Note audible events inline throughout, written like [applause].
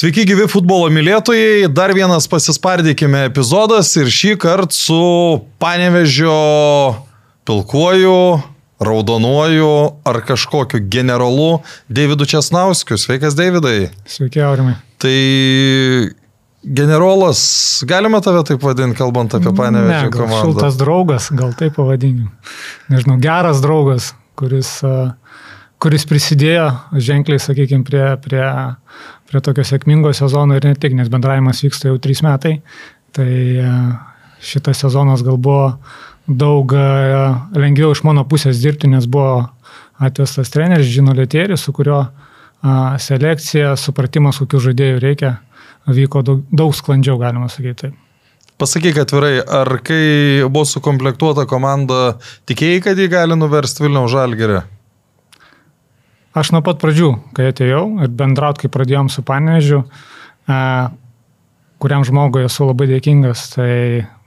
Sveiki gyvi futbolo mylėtojai, dar vienas pasispardykime epizodas ir šį kartą su Panevežio pilkuoju, raudonuoju ar kažkokiu generolu Davidu Česnauskiu. Sveikas, Davidai. Sveiki, Aurimai. Tai generolas, galima tave taip vadinti, kalbant apie Panevežio ne, komandą? Šiltas draugas, gal taip pavadinkim. Nežinau, geras draugas, kuris, kuris prisidėjo ženkliai, sakykime, prie, prie, prie tokio sėkmingo sezono ir ne tik, nes bendravimas vyksta jau trys metai. Tai a, šitas sezonas gal buvo daug a, lengviau iš mano pusės dirbti, nes buvo atvestas treneris Žino Lietėris, su kurio a, selekcija, supratimas, kokių žaidėjų reikia, vyko daug, daug sklandžiau, galima sakyti. Taip. Pasakyk atvirai, ar kai buvo sukomplektuota komanda, tikėjai, kad jį gali nuversti Vilniaus žalgerį? Aš nuo pat pradžių, kai atėjau ir bendraut, kai pradėjom su Panežiu, e, kuriam žmogui esu labai dėkingas, tai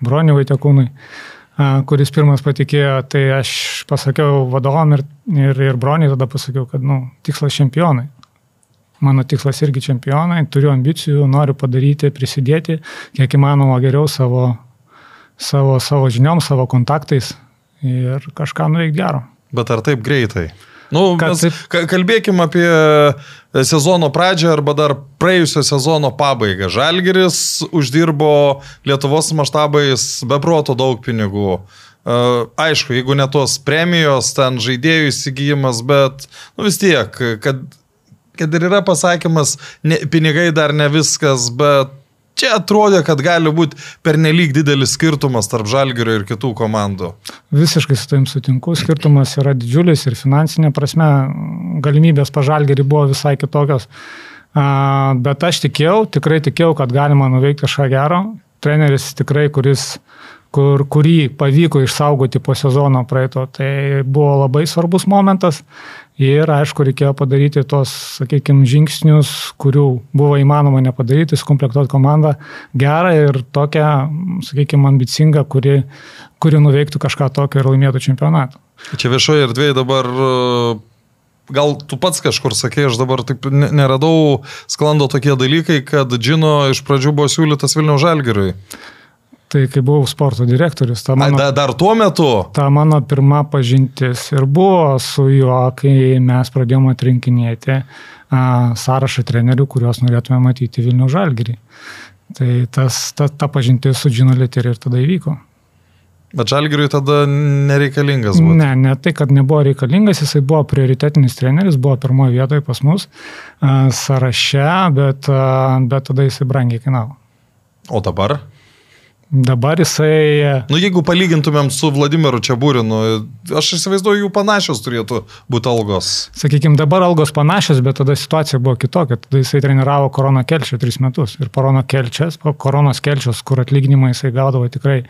Broniui Vaitekūnui, e, kuris pirmas patikėjo, tai aš pasakiau vadovom ir, ir, ir Broniui tada pasakiau, kad nu, tikslas čempionai. Mano tikslas irgi čempionai, turiu ambicijų, noriu padaryti, prisidėti, kiek įmanoma geriau savo, savo, savo žiniom, savo kontaktais ir kažką nuveikti gero. Bet ar taip greitai? Nu, mes taip- ka- kalbėkim apie sezono pradžią arba dar praėjusio sezono pabaigą. Žalgeris uždirbo Lietuvos maštabais beproto daug pinigų. E, Aišku, jeigu ne tos premijos, ten žaidėjų įsigijimas, bet nu, vis tiek, kad, kad ir yra pasakymas, ne, pinigai dar ne viskas, bet čia atrodė, kad gali būti pernelyg didelis skirtumas tarp Žalgerio ir kitų komandų. Visiškai su tavim sutinku, skirtumas yra didžiulis ir finansinė prasme galimybės pažalgerį buvo visai kitokios. Bet aš tikėjau, tikrai tikėjau, kad galima nuveikti kažką gero. Treneris tikrai, kuris, kur, kurį pavyko išsaugoti po sezono praeito, tai buvo labai svarbus momentas. Ir aišku, reikėjo padaryti tos, sakykime, žingsnius, kurių buvo įmanoma nepadaryti, sukomplektuoti komandą gerą ir tokią, sakykime, ambicingą, kuri, kuri nuveiktų kažką tokio ir laimėtų čempionatą. Čia viešoje erdvėje dabar, e, gal tu pats kažkur sakė, aš dabar taip ne- neradau, sklando tokie dalykai, kad Džino iš pradžių buvo siūlytas Vilniaus Žalgiriui. Tai kai buvau sporto direktorius, ta mano, da, dar tuo metu. ta mano pirma pažintis ir buvo su juo, kai mes pradėjome atrinkinėti a, sąrašą trenerių, kuriuos norėtume matyti Vilnių Žalgirį. Tai tas, ta, ta pažintis su Džino Literiu ir tada įvyko. Bet Žalgiriui tada nereikalingas buvo. Ne, ne tai, kad nebuvo reikalingas, jisai buvo prioritetinis treneris, buvo pirmoje vietoje pas mus a, sąraše, bet, a, bet tada jisai brangiai kainavo. O dabar? Dabar jisai Nu, jeigu palygintumėm su Vladimiru Čiabūrinu, aš įsivaizduoju, jų panašios turėtų būti algos. Sakykime, dabar algos panašios, bet tada situacija buvo kitokia. Tada jisai treniravo Koroną Kelčią tris metus. Ir Korono Kelčias, po Koronos Kelčios, kur atlyginimą jisai gaudavo tikrai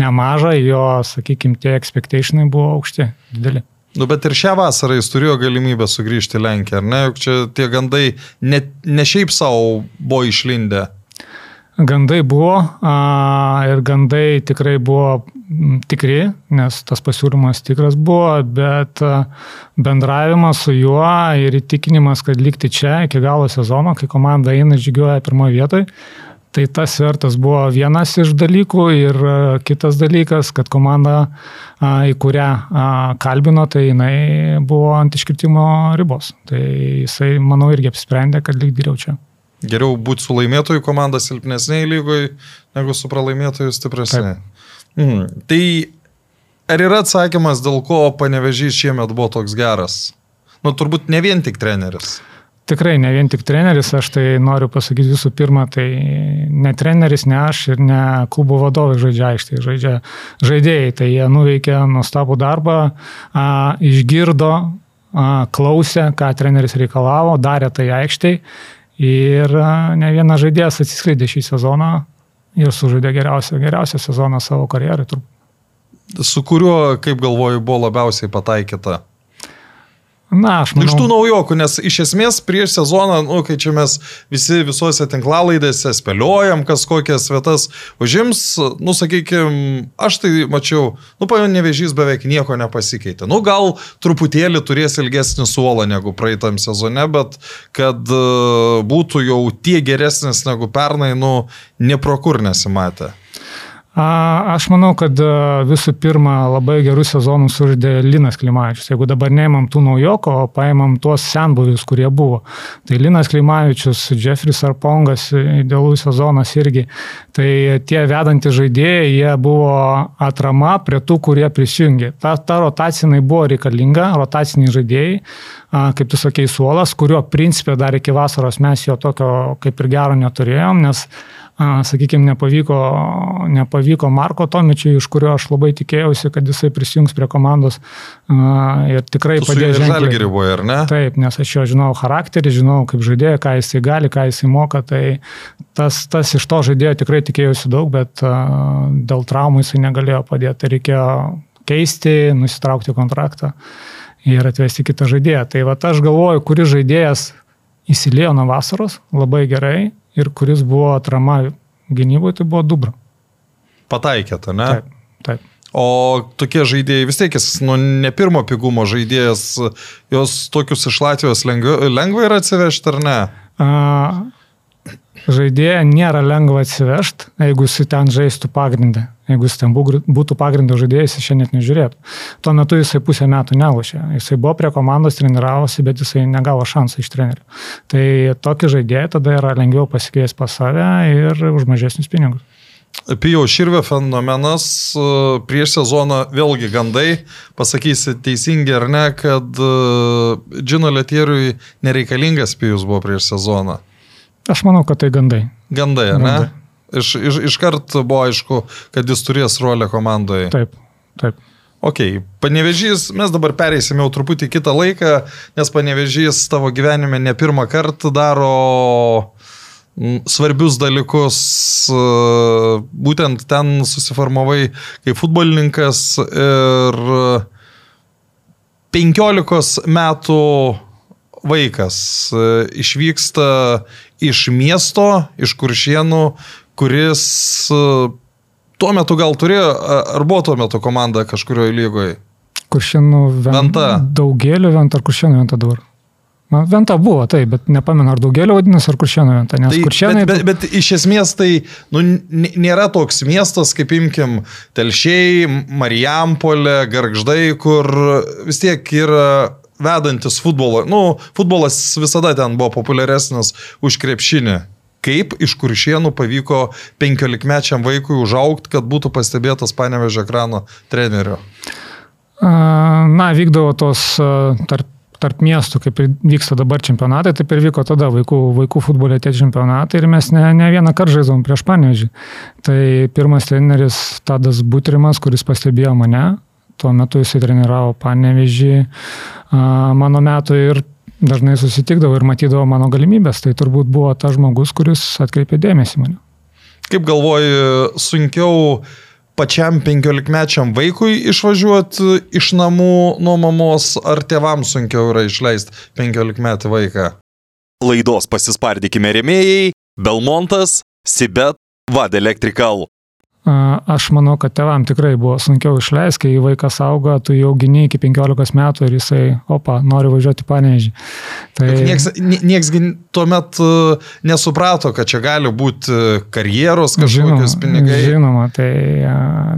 nemažą, jo, sakykime, tie expectationai buvo aukšti, dideli. Nu, bet ir šią vasarą jis turėjo galimybę sugrįžti į Lenkiją, ar ne? Juk čia tie gandai ne, ne šiaip savo buvo išlindę. Gandai buvo a, ir gandai tikrai buvo tikri, nes tas pasiūlymas tikras buvo, bet a, bendravimas su juo ir įtikinimas, kad likti čia iki galo sezono, kai komanda eina žygioja pirmoje vietoje, tai tas svertas buvo vienas iš dalykų ir a, kitas dalykas, kad komanda, a, į kurią a, kalbino, tai jinai buvo ant iškritimo ribos. Tai jisai, manau, irgi apsprendė, kad lik geriau čia. Geriau būti su laimėtojų komanda silpnesniai lygoj, negu su pralaimėtojų stipresniai. Mm. Tai ar yra atsakymas, dėl ko panevežys šiemet buvo toks geras? Nu, turbūt ne vien tik treneris. Tikrai ne vien tik treneris, aš tai noriu pasakyti visų pirma, tai ne treneris, ne aš ir ne klubo vadovai žaidžia aikštėje, žaidžia žaidėjai, tai jie nuveikė nuostabų darbą, a, išgirdo, a, klausė, ką treneris reikalavo, darė tai aikštėje ir ne vienas žaidėjas atsiskleidė šį sezoną ir sužaidė geriausią, geriausią sezoną savo turbūt. Su kuriuo, kaip galvoju, buvo labiausiai pataikyta? Na, aš manau. Iš tų naujokų, nes iš esmės prieš sezoną, nu, kai čia mes visi visuose tinklalaidėse spėliojam, kas kokias vietas užims, nu, sakykime, aš tai mačiau, nu, panevežys beveik nieko nepasikeitė. Nu, gal truputėlį turės ilgesnį suolą negu praeitam sezone, bet kad uh, būtų jau tie geresnis negu pernai, nu, neprokur nesimatė. Aš manau, kad visų pirma labai gerus sezonus sužaidė Linas Klimavičius. Jeigu dabar neimam tų naujoko, o paimam tuos senbuvius, kurie buvo. Tai Linas Klimavičius, Jeffris Arpongas, idealus sezonas irgi. Tai tie vedantys žaidėjai, jie buvo atrama prie tų, kurie prisijungė. Ta, ta rotacija buvo reikalinga, rotaciniai žaidėjai, kaip tu sakei, suolas, kurio principė dar iki vasaros mes jo tokio kaip ir gero neturėjom, nes sakykime, nepavyko, nepavyko Marko Tomičiui, iš kurio aš labai tikėjausi, kad jisai prisijungs prie komandos ir tikrai tu padėjo. Žalgirį buvo, ar ne? Taip, nes aš jo žinau charakterį, žinau kaip žaidėją, ką jisai gali, ką jisai moka, tai tas, tas iš to žaidėjo tikrai tikėjausi daug, bet dėl traumų jisai negalėjo padėti, tai reikėjo keisti, nusitraukti kontraktą ir atvesti kitą žaidėją. Tai va aš galvoju, kuris žaidėjas įsilėjo nuo vasaros labai gerai ir kuris buvo atrama gynyboje, tai buvo Dubra. Pataikėte, ne? Taip, taip. O tokie žaidėjai vis tiek, jis nu, ne pirmo pigumo žaidėjas, jos tokius iš Latvijos lengva, lengva yra atsivežti ar ne? A, žaidėją nėra lengva atsivežti, jeigu jis ten žaistų pagrindę. Jeigu jis ten būtų pagrindo žaidėjas, jis šiandien nežiūrėtų. Tuo metu jisai pusę metų nelošė. Jisai buvo prie komandos, treniravosi, bet jisai negavo šansą iš trenerių. Tai tokį žaidėją tada yra lengviau pasikviesti pas save ir už mažesnius pinigus. Pijau Širvė fenomenas e, prieš sezoną vėlgi gandai, pasakysi teisingai ar ne, kad e, Džino Letieriui nereikalingas Pijus buvo prieš sezoną. Aš manau, kad tai gandai. Gandai, ar ne? Gandai. Iš, iš, iškart buvo aišku, kad jis turės rolę komandoje. Taip, taip. Ok, panevežys, mes dabar pereisim jau truputį kitą laiką, nes panevežys tavo gyvenime ne pirmą kartą daro svarbius dalykus, būtent ten susiformavai kaip futbolininkas ir 15 metų vaikas išvyksta iš miesto, iš kuršienų kuris e, tuo metu gal turėjo, ar buvo tuo metu komanda kažkurioje lygoje? Kuršienų Venta. Daugėlių Venta ar Kuršienų Venta dabar? Na, Venta buvo, taip, bet nepamenu, ar daugelio vadinasi, ar Kuršienų Venta. Nes tai, kuršienai... bet, bet, bet iš esmės tai nu, nėra toks miestas, kaip imkim Telšiai, Marijampolė, Gargždai, kur vis tiek yra vedantis futbolo. Nu, futbolas visada ten buvo populiaresnis už krepšinį kaip iš kuršienų pavyko 15-mečiam vaikui užaukti, kad būtų pastebėtas panevežė ekrano trenerio? Na, vykdavo tos tarp, tarp miestų, kaip ir vyksta dabar čempionatai, taip ir vyko tada vaikų, vaikų futbolė tie čempionatai ir mes ne, ne vieną kartą žaidžiam prieš panevežį. Tai pirmas treneris Tadas Butrimas, kuris pastebėjo mane, tuo metu jisai treniravo panevežį mano metu ir dažnai susitikdavo ir matydavo mano galimybės, tai turbūt buvo tas žmogus, kuris atkreipė dėmesį mane. Kaip galvoji, sunkiau pačiam penkiolikmečiam vaikui išvažiuoti iš namų nuo mamos, ar tėvams sunkiau yra išleisti penkiolikmetį vaiką? Laidos pasispardykime remėjai Belmontas, Sibet, Vad Electrical. Aš manau, kad tevam tikrai buvo sunkiau išleisti, kai vaikas auga, tu jau gini iki 15 metų ir jisai, opa, nori važiuoti panežį. Tai... Niekas, nieks tuomet e, nesuprato, kad čia gali būti karjeros kažkokios žinoma, pinigai. Žinoma, tai,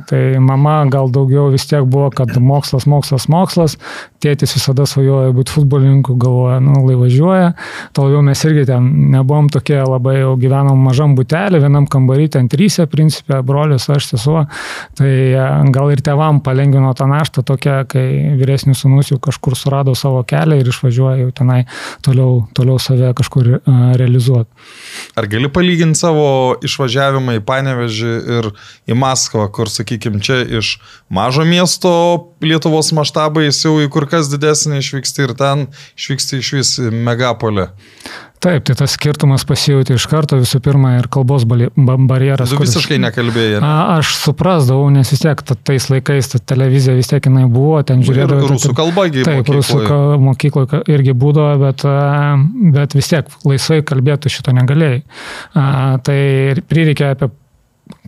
tai mama gal daugiau vis tiek buvo, kad mokslas, mokslas, mokslas, tėtis visada svajoja būti futbolininku, galvoja, nu, lai važiuoja, tol jau mes irgi ten nebuvom tokie labai, jau gyvenom mažam butelį, vienam kambarį, ten trysė, principė, broliai brolis, aš sesuo, tai e, gal ir tevam palengvino tą naštą tokia, kai vyresnis sunus jau kažkur surado savo kelią ir išvažiuoja jau tenai toliau, toliau save kažkur e, realizuoti. Ar gali palyginti savo išvažiavimą į Panevežį ir į Maskvą, kur, sakykime, čia iš mažo miesto Lietuvos maštabais jau į kur kas didesnį išvyksti ir ten išvyksti iš vis megapolę? Taip, tai tas skirtumas pasijauti iš karto visų pirma ir kalbos barjeras. Tu kuris- visiškai nekalbėjai. ne? A, aš suprasdavau, nes vis tiek ta- tais laikais ta televizija vis tiek jinai buvo, ten Ir žiūrėdavau. rusų kalba gi Taip, rusų mokykloj. ka- mokykloje irgi būdavo, bet, bet vis tiek laisvai kalbėtų šito negalėjai. A, Tai prireikė apie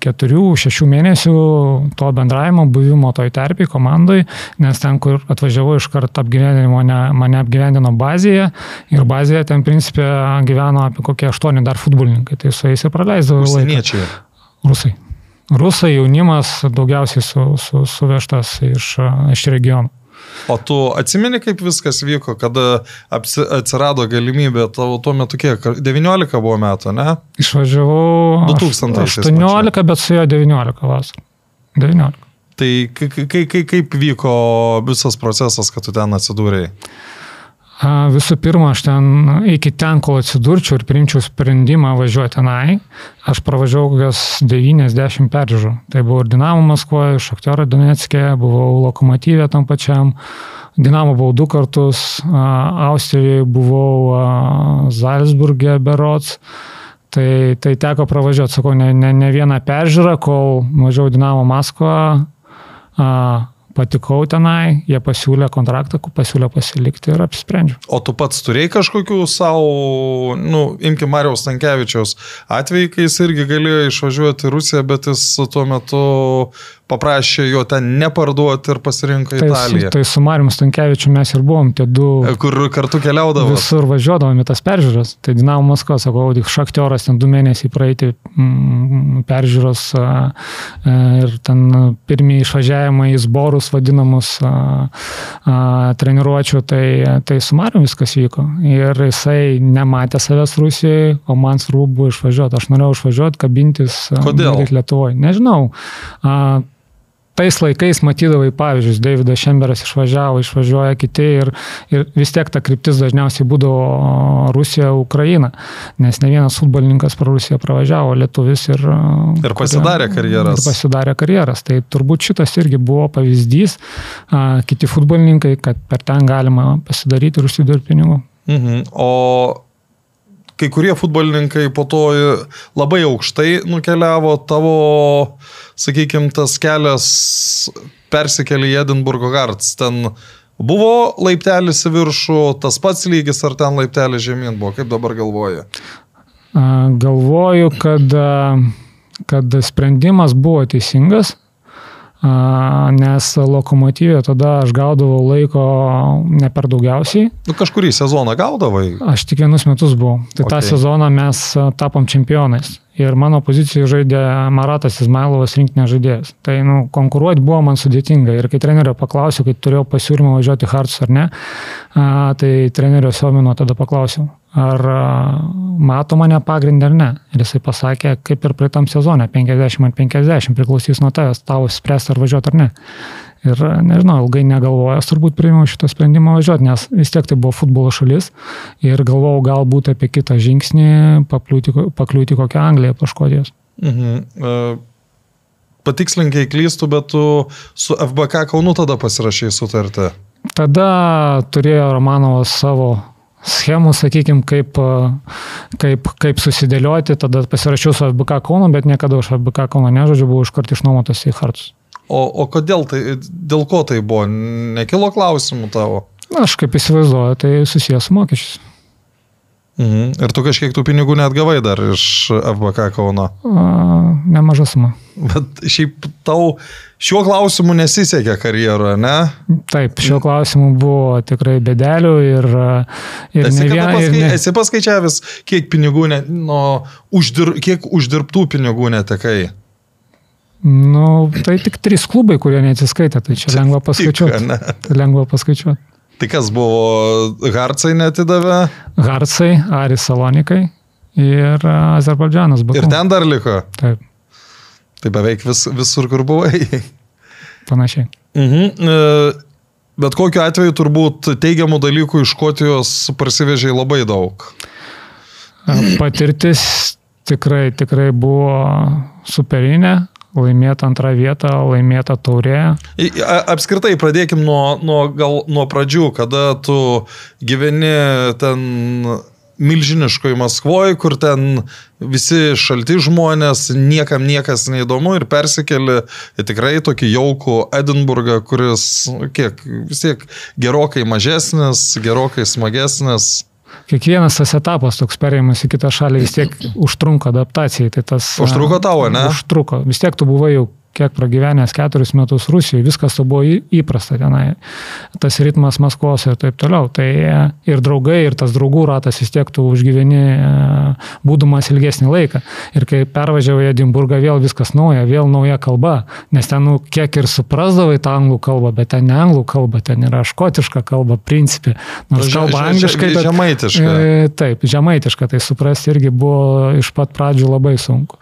keturių, šešių mėnesių to bendravimo, buvimo toj terpiai komandai, nes ten, kur atvažiavau iš karto apgyvendinimo, mane, mane apgyvendino bazėje ir bazėje ten principė gyveno apie kokie aštuoni dar futbolininkai, tai su jais ir praleisdavau laiką. Rusai. Rusai jaunimas daugiausiai su, su, suvežtas iš, iš regionų. O tu atsimeni, kaip viskas vyko, kada apsi, atsirado galimybė, tavo tuo metu kiek? 19 buvo metų, ne? Išvažiavau 2000-aisiais 18, bet su jo 19 vasarą. 19. Tai kai, kai, kai, kaip vyko visas procesas, kad tu ten atsidūrėjai? Visų pirma, aš ten iki ten, kol atsidurčiau ir priimčiau sprendimą važiuoti tenai, aš pravažiavau kokias 90 peržiūrų. Tai buvo ir Dinamo Maskvoje, Šaktero Donetskė, buvau Lokomotyvė tam pačiam, Dinamo buvau du kartus, Austrijoje buvau a, Salzburgė Berots. Tai, tai teko pravažiuoti, sakau, ne, ne, ne vieną peržiūrą, kol važiavau Dinamo Maskvą, patikau tenai, jie pasiūlė kontraktą, pasiūlė pasilikti ir apsisprendžiau. O tu pats turėjai kažkokių savo, nu, imkim Marijos Tankievičiaus atvejį, kai jis irgi galėjo išvažiuoti į Rusiją, bet jis tuo metu paprašė jo ten neparduoti ir pasirinko Tai, Italiją. tai su Mariu Stankievičiu mes ir buvom tie du. Kur kartu keliaudavo. Visur važiuodavom į tas peržiūras. Tai Dinamo Maskva, sakau, tik šaktioras ten du mėnesiai praeiti mm, peržiūros a, a, ir ten pirmieji išvažiavimai į zborus vadinamus a, a, treniruočių, tai, tai su Mariu viskas vyko. Ir jisai nematė savęs Rusijoje, o man svarbu buvo išvažiuoti. Aš norėjau išvažiuoti, kabintis Kodėl? Lietuvoje. Nežinau. A, tais laikais matydavai pavyzdžius, Davidas Šemberas išvažiavo, išvažiuoja kiti ir, ir vis tiek ta kryptis dažniausiai būdavo Rusija, Ukraina, nes ne vienas futbolininkas pro Rusiją pravažiavo, lietuvis ir... Ir pasidarė karjeras. Ir pasidarė karjeras. Tai turbūt šitas irgi buvo pavyzdys, a, kiti futbolininkai, kad per ten galima pasidaryti ir užsidirbti pinigų. Mhm. O kai kurie futbolininkai po to labai aukštai nukeliavo, tavo, sakykime, tas kelias persikėlė į Edinburgo Garts. Ten buvo laiptelis į viršų, tas pats lygis, ar ten laiptelis žemyn buvo, kaip dabar galvoji? Galvoju, kad, kad sprendimas buvo teisingas, nes lokomotyvė tada aš gaudavau laiko ne per daugiausiai. Nu, kažkurį sezoną gaudavai. Aš tik vienus metus buvau. Tai okay. tą sezoną mes tapom čempionais. Ir mano pozicijoje žaidė Maratas Izmailovas rinktinė žaidėjas. Tai nu, konkuruoti buvo man sudėtinga. Ir kai trenerio paklausiau, kai turėjau pasiūlymą važiuoti Hartus ar ne, a, tai trenerio Siomino tada paklausiau, ar mato mane pagrindę ar ne. Ir jisai pasakė, kaip ir praeitam sezone, 50 ant 50 priklausys nuo tavęs, tavo spręsti ar važiuoti ar ne. Ir nežinau, ilgai negalvojęs turbūt priėmiau šitą sprendimą važiuoti, nes vis tiek tai buvo futbolo šalis ir galvojau galbūt apie kitą žingsnį, pakliūti, pakliūti kokią Angliją po Škotijos. Mhm. E, Patikslinkai klystų, bet tu su FBK Kaunu tada pasirašai sutartį. Tada turėjo Romanovas savo schemų, sakykime, kaip, kaip, kaip susidėlioti, tada pasirašiau su FBK Kaunu, bet niekada už FBK Kauną nežodžiu, buvau iškart išnuomotas į Hartus. O, o kodėl tai, dėl ko tai buvo? Nekilo klausimų tavo? Na, aš kaip įsivaizduoju, tai susijęs su mokesčiais. Mhm. Ir tu kažkiek tų pinigų net gavai dar iš FBK Kauno. Nemaža suma. Bet šiaip tau šiuo klausimu nesisekė karjeroje, ne? Taip, šiuo klausimu buvo tikrai bedelių ir, ir Esi, viena. paskai, Ir ne, esi paskaičiavęs, kiek pinigų, ne, no, uždir, kiek uždirbtų pinigų netekai? nu, tai tik trys klubai, kurie neatsiskaitė, tai čia lengva paskaičiuoti. ne? Tai lengva paskaičiuoti. Tai kas buvo, Harcai netidavė Harcai, Aris Salonikai ir a, Azerbaidžanas buvo. ir ten dar liko. Taip, Tai beveik vis, visur, kur buvai. [laughs] panašiai. Mhm. e, Bet kokiu atveju turbūt teigiamų dalykų iš Škotijos parsivežiai labai daug. A, Patirtis tikrai, tikrai buvo superinė, laimėta antrą vietą, laimėta taurė. Apskritai, pradėkim nuo, nuo, gal, nuo pradžių, kada tu gyveni ten milžiniškoje Maskvoje, kur ten visi šalti žmonės, niekam niekas neįdomu ir persikeli į tikrai tokį jaukų Edinburgą, kuris, kiek, vis tiek gerokai mažesnis, gerokai smagesnis. Kiekvienas tas etapas toks perėjimas į kitą šalį vis tiek užtrunka adaptacijai. Tai tas, užtruko tavo, ne? Užtruko. Vis tiek tu buvai jau kiek pragyvenęs keturis metus Rusijoje, viskas to buvo įprasta tenai, tas ritmas Maskvos ir taip toliau. Tai e, ir draugai, ir tas draugų ratas vis tiek tu užgyveni e, būdamas ilgesnį laiką. Ir kai pervažiavau į Edinburgą, vėl viskas nauja, vėl nauja kalba, nes ten, nu, kiek ir suprasdavai tą anglų kalbą, bet ten ne anglų kalba, ten yra škotiška kalba, principė. Nors kalba angliškai. Bet, žemaitiška. E, taip, žemaitiška, tai suprasti irgi buvo iš pat pradžių labai sunku.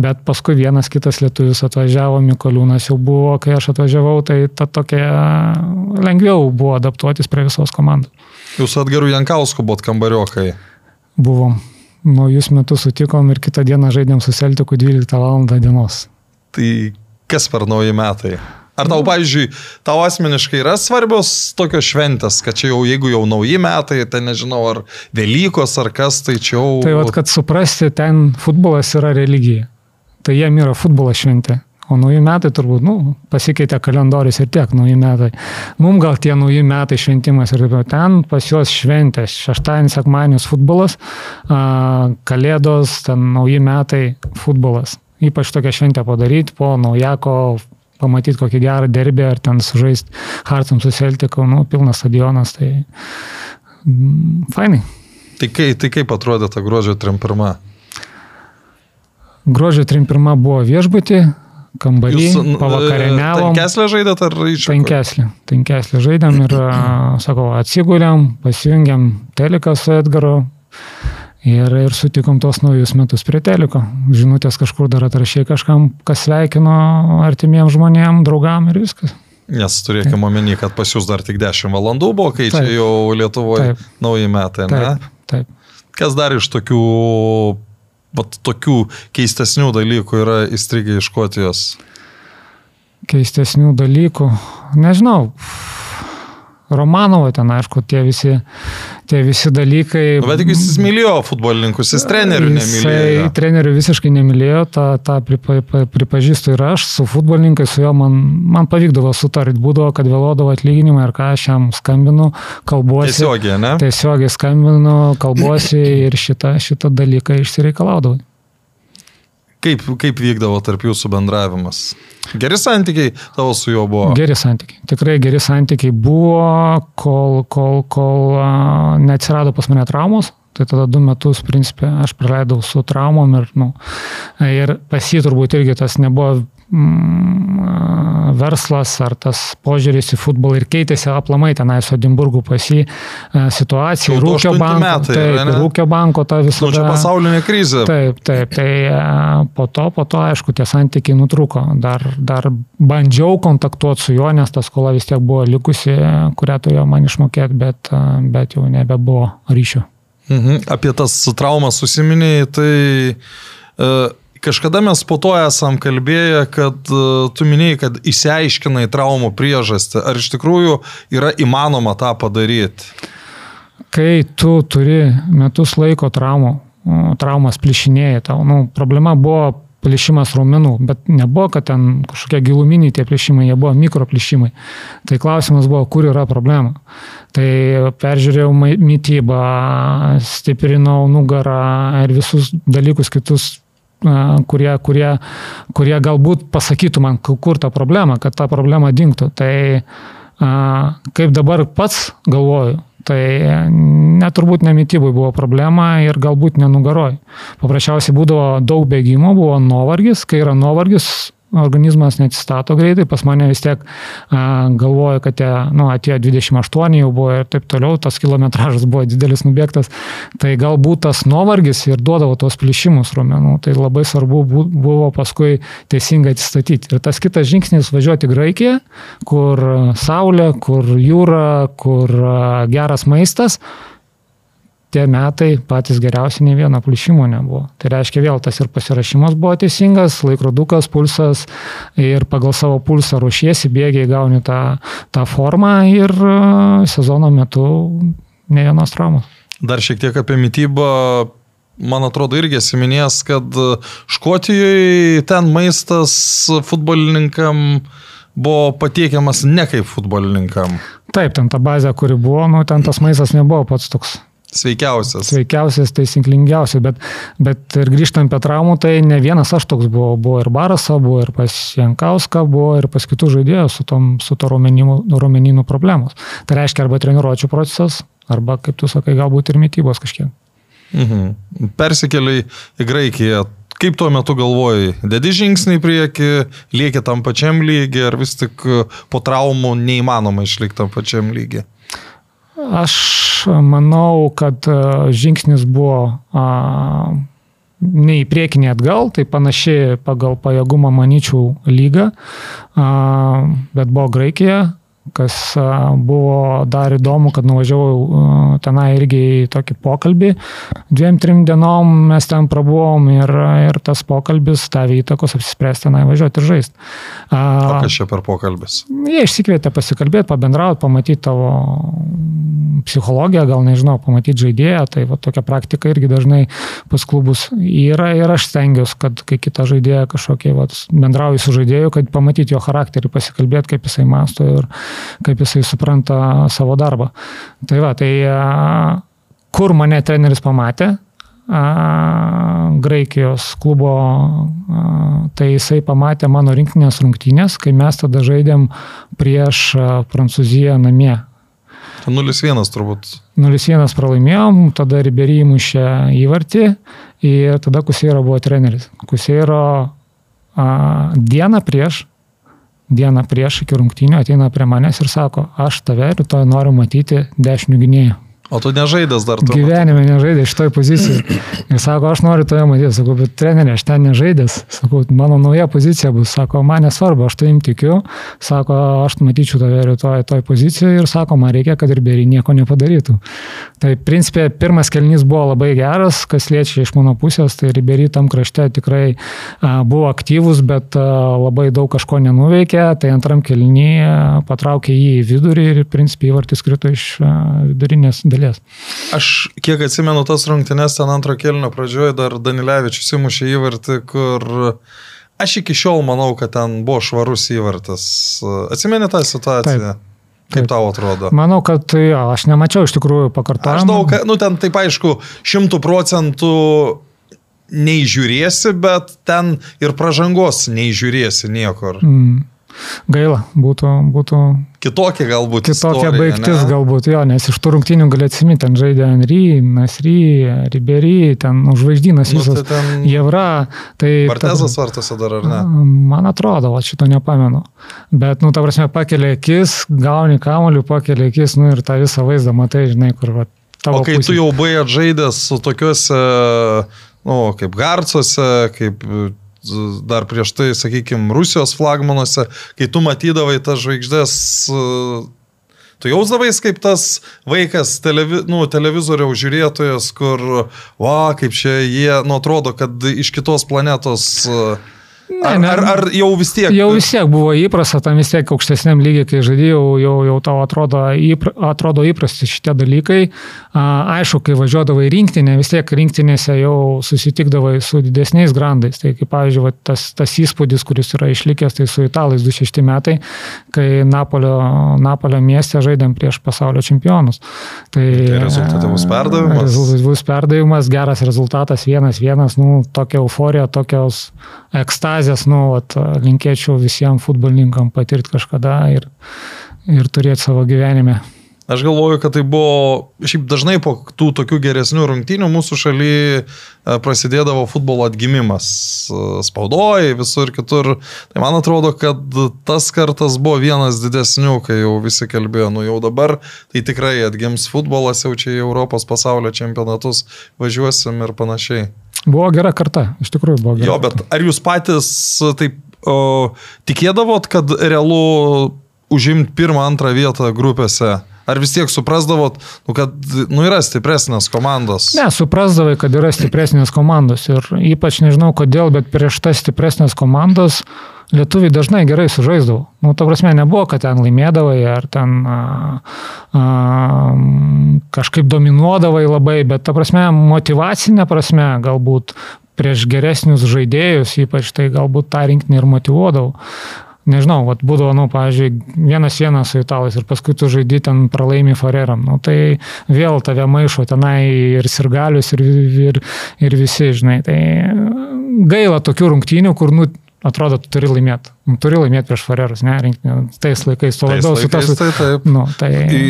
Bet paskui vienas kitas lietuvis atvažiavo atvažiavo Mikoliūnas jau buvo, kai aš atvažiavau, tai ta tokia lengviau buvo adaptuotis prie visos komandos. Jūs atgerų Jankausku buvot kambariokai. Buvom. Naujus metus sutikom ir kitą dieną žaidėm su Celtiku 12 val. dienos. Tai kas per nauji metai? Ar tau, pavyzdžiui, tau asmeniškai yra svarbios tokios šventės, kad čia jau, jeigu jau nauji metai, tai nežinau, ar Velykos, ar kas, tai čia jau... Tai vad, kad suprasti, ten futbolas yra religija. Tai jiem yra futbolo šventė. O nauji metai turbūt, nu, pasikeitė kalendorius ir tiek nauji metai. Mums gal tie nauji metai šventimas ir ten pas juos šventės. Šeštadienis, sekmadienis futbolas, kalėdos, ten nauji metai futbolas. Ypač tokią šventę padaryti po naujako pamatyti kokį gerą derbį ar ten sužaisti Hartsam su Celticu, nu, pilnas stadionas, tai mm, fainai. Tai, kai, tai kaip atrodė ta gruodžio 31? Gruodžio 31 buvo viešbutį, kambarį, pavakarieniavom. Tankeslę žaidėt ar iššūkį? Tankeslę. Tankeslę žaidėm ir, sakau, atsigulėm, pasijungiam teliką su Edgaru ir, ir sutikom tos naujus metus prie teliko. Žinutės kažkur dar atrašiai kažkam, kas sveikino artimiem žmonėm, draugam ir viskas. Nes turėkime omeny, kad pas jūs dar tik 10 valandų buvo, kai taip, čia jau Lietuvoje nauji metai, ne? Taip, taip. Kas dar iš tokių vat, tokių keistesnių dalykų yra įstrigę iš Škotijos? Keistesnių dalykų, nežinau. Romanovo ten, aišku, tie visi, tie visi dalykai. Nu, bet tik jis mylėjo futbolininkus, jis trenerių nemylėjo. Jisai trenerių visiškai nemylėjo, tą, tą pripa, pripažįstu ir aš, su futbolininkais, su juo man, man pavykdavo sutarti, būdavo, kad vėluodavo atlyginimą ir ką aš jam skambinu, kalbuosi. Tiesiogiai, ne? Tiesiogiai skambinu, kalbuosi [clears throat] ir šitą, šitą dalyką išsireikalaudavau. Kaip, kaip vykdavo tarp jūsų bendravimas? Geri santykiai tavo su juo buvo? Geri santykiai. Tikrai geri santykiai buvo, kol, kol, kol neatsirado pas mane traumos. Tai tada du metus, principė, aš praleidau su traumom ir, nu, ir pas jį turbūt irgi tas nebuvo verslas ar tas požiūris į futbolą ir keitėsi aplamai tenai su Edimburgu pas jį situacija. Rūkio banko, metai, taip, rūkio banko ta visą. Nu, čia pasaulinė krizė. Taip, taip, tai po to, po to, aišku, tie santykiai nutrūko. Dar, dar bandžiau kontaktuoti su juo, nes ta skola vis tiek buvo likusi, kurią turėjo man išmokėti, bet, bet jau nebebuvo ryšio. Mhm. Apie tas traumas susiminėjai, tai uh, kažkada mes po to esam kalbėję, kad uh, tu minėjai, kad įsiaiškinai traumų priežastį. Ar iš tikrųjų yra įmanoma tą padaryti? Kai tu turi metus laiko traumų, traumas plišinėja tau, nu, problema buvo plyšimas raumenų, bet nebuvo, kad ten kažkokie giluminiai tie plyšimai, jie buvo mikroplyšimai. Tai klausimas buvo, kur yra problema. Tai peržiūrėjau mytybą, stiprinau nugarą ir visus dalykus kitus kurie, kurie, kurie galbūt pasakytų man, kur ta problema, kad ta problema dinktų. Tai kaip dabar pats galvoju, Tai neturbūt nemitybui buvo problema ir galbūt nenugaroj. Paprasčiausiai būdavo daug bėgimo, buvo nuovargis, kai yra nuovargis, organizmas neatsistato greitai, pas mane vis tiek a, galvoja, kad tie, nu, atėjo 28 jau buvo ir taip toliau, tas kilometražas buvo didelis nubėgtas, tai galbūt tas nuovargis ir duodavo tos plyšimus rumenų, tai labai svarbu buvo paskui teisingai atsistatyti. Ir tas kitas žingsnis važiuoti į Graikiją, kur saulė, kur jūra, kur geras maistas, tie metai patys geriausi, nei vieno plyšimo nebuvo. Tai reiškia vėl tas ir pasirašymas buvo teisingas, laikrodukas, pulsas ir pagal savo pulsą ruošiesi, bėgiai gauni tą, tą formą ir sezono metu ne vienos traumos. Dar šiek tiek apie mytybą. Man atrodo, irgi esi minėjęs, kad Škotijoje ten maistas futbolininkam buvo patiekiamas ne kaip futbolininkam. Taip, ten ta bazė, kuri buvo, nu, ten tas maistas nebuvo pats toks Sveikiausias. sveikiausias, taisyklingiausias, bet, bet ir grįžtant prie traumų, tai ne vienas aš toks buvau, buvo ir Barasa, buvo ir pas Jankauską, buvo ir pas kitus žaidėjus su, tom, su to raumenynų problemos. Tai reiškia arba treniruočio procesas, arba, kaip tu sakai, galbūt ir mytybos kažkiek. Mhm. Persikeliai į Graikiją. Kaip tuo metu galvojai? Dedi žingsnį į priekį, lieki tam pačiam lygiai, ar vis tik po traumų neįmanoma išlikti tam pačiam lygiai? Aš manau, kad a, žingsnis buvo a, ne į priekį, ne atgal, tai panašiai pagal pajėgumą, manyčiau, lygą, bet buvo Graikija, kas buvo dar įdomu, kad nuvažiavau tenai irgi į tokį pokalbį. Dviem, trim dienom mes ten prabuvom ir, ir tas pokalbis davė įtakos apsispręsti tenai važiuoti ir žaisti. Kas čia per pokalbis? Jie išsikvietė pasikalbėti, pabendrauti, pamatyti tavo psichologiją, gal nežinau, pamatyti žaidėją, tai va, tokia praktika irgi dažnai pas klubus yra ir aš stengiuosi, kad kai kita žaidėja kažkokie, va, bendrauju su žaidėju, kad pamatyti jo charakterį, pasikalbėti, kaip jisai masto ir kaip jisai supranta savo darbą. Tai va, tai kur mane treneris pamatė, Graikijos klubo, tai jisai pamatė mano rinktinės rungtynės, kai mes tada žaidėm prieš Prancūziją namie. 0-1 turbūt. 0-1 pralaimėjom, tada Ribery įmušė įvartį ir tada Kuseiro buvo treneris. Kuseiro a, dieną prieš, dieną prieš iki rungtynių ateina prie manęs ir sako, aš tave rytoj noriu matyti dešinių gynėjų. O tu nežaidęs dar tu. Gyvenime nežaidė šitoj pozicijai. Ir sako, aš noriu toje matyti. Sakau, bet trenerė, aš ten nežaidęs. Sakau, mano nauja pozicija bus. Sako, man nesvarbu, aš tavim tikiu. Sako, aš matyčiau tave rytoj toj pozicijoje ir sako, man reikia, kad ir beri nieko nepadarytų. Tai principė, pirmas kelnys buvo labai geras, kas liečia iš mano pusės, tai Ribery tam krašte tikrai a, buvo aktyvus, bet a, labai daug kažko nenuveikė. Tai antram kelnį patraukė jį į vidurį ir principė įvartis krito iš a, vidurinės dalies dalies. Aš kiek atsimenu tas rungtynes ten antro kelnio pradžioje dar Danilevičius įmušė įvartį, kur aš iki šiol manau, kad ten buvo švarus įvartas. Atsimeni tą situaciją? Taip. Kaip tau atrodo? Manau, kad jo, aš nemačiau iš tikrųjų pakartojimo. Aš daug, nu ten taip aišku, šimtų procentų neižiūrėsi, bet ten ir pažangos neižiūrėsi niekur. Mm. Gaila, būtų, būtų kitokia galbūt. Kitokia istorija, baigtis ne? galbūt, jo, nes iš tų rungtynių gali atsiminti, ten žaidė Henry, Nasry, Ribery, ten užvaždynas Nu, visas. tai ten Jevra, tai... Bartezas vartose dar ar ne? Man atrodo, va, šito nepamenu. Bet, nu, ta prasme, pakelia akis, gauni kamolių, pakelia akis, nu ir tą visą vaizdą matai, žinai, kur, va. O kai pusėj. tu jau buvai atžaidęs su tokiuose, nu, kaip Garcuose, kaip dar prieš tai, sakykime, Rusijos flagmanuose, kai tu matydavai tas žvaigždės, tu jausdavais kaip tas vaikas televi, nu, televizoriaus žiūrėtojas, kur, va, kaip čia jie, nu, atrodo, kad iš kitos planetos. Ar, ne. ar, ar jau vis tiek? Jau vis tiek buvo įprasta, tam vis tiek aukštesniam lygiai, kai žaidėjau, jau, jau tau atrodo, įpra, atrodo įprasti šitie dalykai. A, aišku, kai važiuodavai rinktinę, vis tiek rinktinėse jau susitikdavai su didesniais grandais. Tai kaip pavyzdžiui, va, tas, tas įspūdis, kuris yra išlikęs, tai su italais 26 metai, kai Napolio, Napolio mieste žaidėm prieš pasaulio čempionus. Tai, Tai rezultatyvus perdavimas. Rezultatyvus perdavimas, geras rezultatas, vienas, vienas, nu, tokia euforija, tokios ekstazės, nu, vat, linkėčiau visiems futbolininkam patirti kažkada ir, ir turėti savo gyvenime. Aš galvoju, kad tai buvo, šiaip dažnai po tų tokių geresnių rungtynių mūsų šalyje prasidėdavo futbolo atgimimas e, spaudoje, visur kitur. Tai man atrodo, kad tas kartas buvo vienas didesnių, kai jau visi kalbėjo, nu jau dabar tai tikrai atgims futbolas, jau čia į Europos pasaulio čempionatus važiuosim ir panašiai. Buvo gera karta, iš tikrųjų buvo gera. Jo, bet ar jūs patys taip o, tikėdavot, kad realu užimti pirmą, antrą vietą grupėse? Ar vis tiek suprasdavot, nu, kad nu, yra stipresnės komandos? Ne, suprasdavai, kad yra stipresnės komandos ir ypač nežinau kodėl, bet prieš tas stipresnės komandos lietuviai dažnai gerai sužaisdavo. Nu, to prasme, nebuvo, kad ten laimėdavai ar ten a, a, kažkaip dominuodavai labai, bet ta prasme, motivacinė prasme, galbūt prieš geresnius žaidėjus, ypač tai galbūt tą rinkinį ir motivuodavau. Nežinau, vat, būdavo, nu, pavyzdžiui, vienas vienas su italais ir paskui tu žaidži ten pralaimi Foreram. Nu, tai vėl tave maišo tenai ir sirgalius, ir, ir, ir visi, žinai. Tai gaila tokių rungtynių, kur, nu, atrodo, tu turi laimėti. Nu, turi laimėti prieš Farerus, ne, rinktinė. Tais laikais, to labiau su tas. Tai taip. Nu, tai... Į,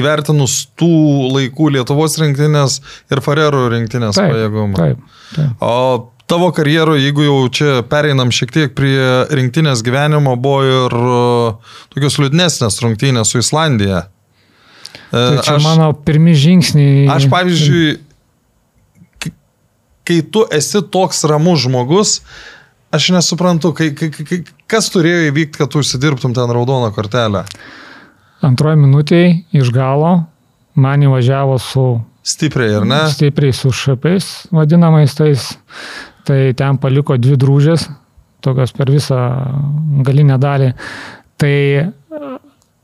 įvertinus tų laikų Lietuvos rinktinės ir Farerų rinktinės taip, pajėgumą. Taip, taip. O tavo karjeroje, jeigu jau čia pereinam šiek tiek prie rinktinės gyvenimo, buvo ir uh, tokios liūdnesnės rungtynės su Islandija. Tai čia aš, mano pirmi žingsniai. Aš, pavyzdžiui, kai tu esi toks ramus žmogus, aš nesuprantu, kai, kai, kai, kas turėjo įvykti, kad tu užsidirbtum ten raudoną kortelę. Antroji minutėje iš galo man įvažiavo su... Stipriai, ar ne? Stipriai su šapais vadinamais tais. Tai ten paliko dvi drūžės, tokios per visą galinę dalį. Tai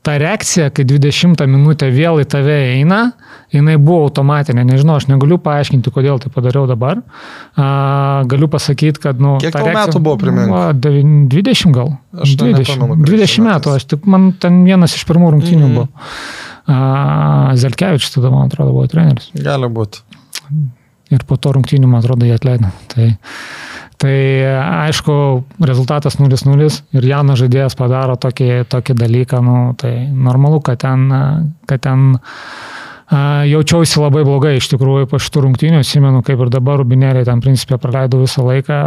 ta reakcija, kai 20 minutę vėl į tave eina, jinai buvo automatinė. Nežinau, aš negaliu paaiškinti, kodėl tai padariau dabar. A, galiu pasakyti, kad... Nu, Kiek tau reakcija, metų buvo primink? 20 gal. Aš 20, nepamenu, 20 metų, aš tik, man ten vienas iš pirmų rungtynių mm -hmm. buvo. A, Zelkevičius tada, man atrodo, buvo treneris. Gali būti. Ir po to rungtynių, man atrodo, jie atleido. Tai, Tai aišku, rezultatas 0-0 ir jaunas žaidėjas padaro tokį, tokį dalyką, nu, tai normalu, kad ten, kad ten jaučiausi labai blogai iš tikrųjų po šitų rungtynių, atsimenu, kaip ir dabar Rubinėlė ten principė praleidau visą laiką,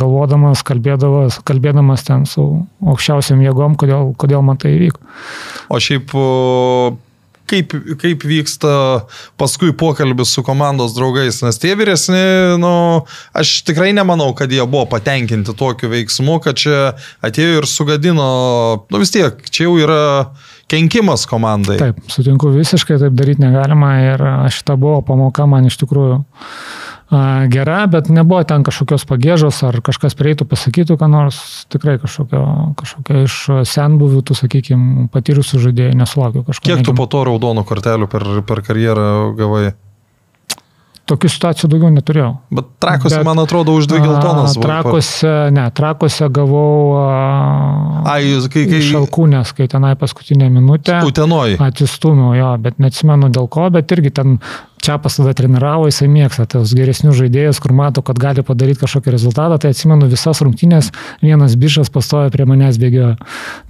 galvodamas, kalbėdamas, kalbėdamas ten su aukščiausiam jėgom, kodėl, kodėl man tai įvyko. O šiaip kaip, kaip vyksta paskui pokalbis su komandos draugais, nes tie vyresni, nu, aš tikrai nemanau, kad jie buvo patenkinti tokiu veiksmu, kad čia atėjo ir sugadino, nu vis tiek, čia jau yra kenkimas komandai. Taip, sutinku visiškai, taip daryti negalima ir šita buvo pamoka man iš tikrųjų gera, bet nebuvo ten kažkokios pagėžos ar kažkas prieitų pasakytų, ką nors tikrai kažkokio, kažkokio iš senbuvių, tu sakykime, patyrusių žaidėjų nesulaukiu kažkokio. Kiek tu po to raudonų kortelių per, per karjerą gavai? Tokių situacijų daugiau neturėjau. Bet trakose, Bet, man atrodo, už dvi geltonas. Trakose, ne, trakose gavau a, jūs, kai, kai... šalkūnės, kai tenai paskutinę minutę. Utenoji. Atsistumiau jo, bet neatsimenu dėl ko, bet irgi ten Čiapas tada treniravo, jisai mėgsta tos geresnius žaidėjus, kur mato, kad gali padaryti kažkokį rezultatą, tai atsimenu visas rungtynės, vienas bišas pastoja prie manęs bėgiojo.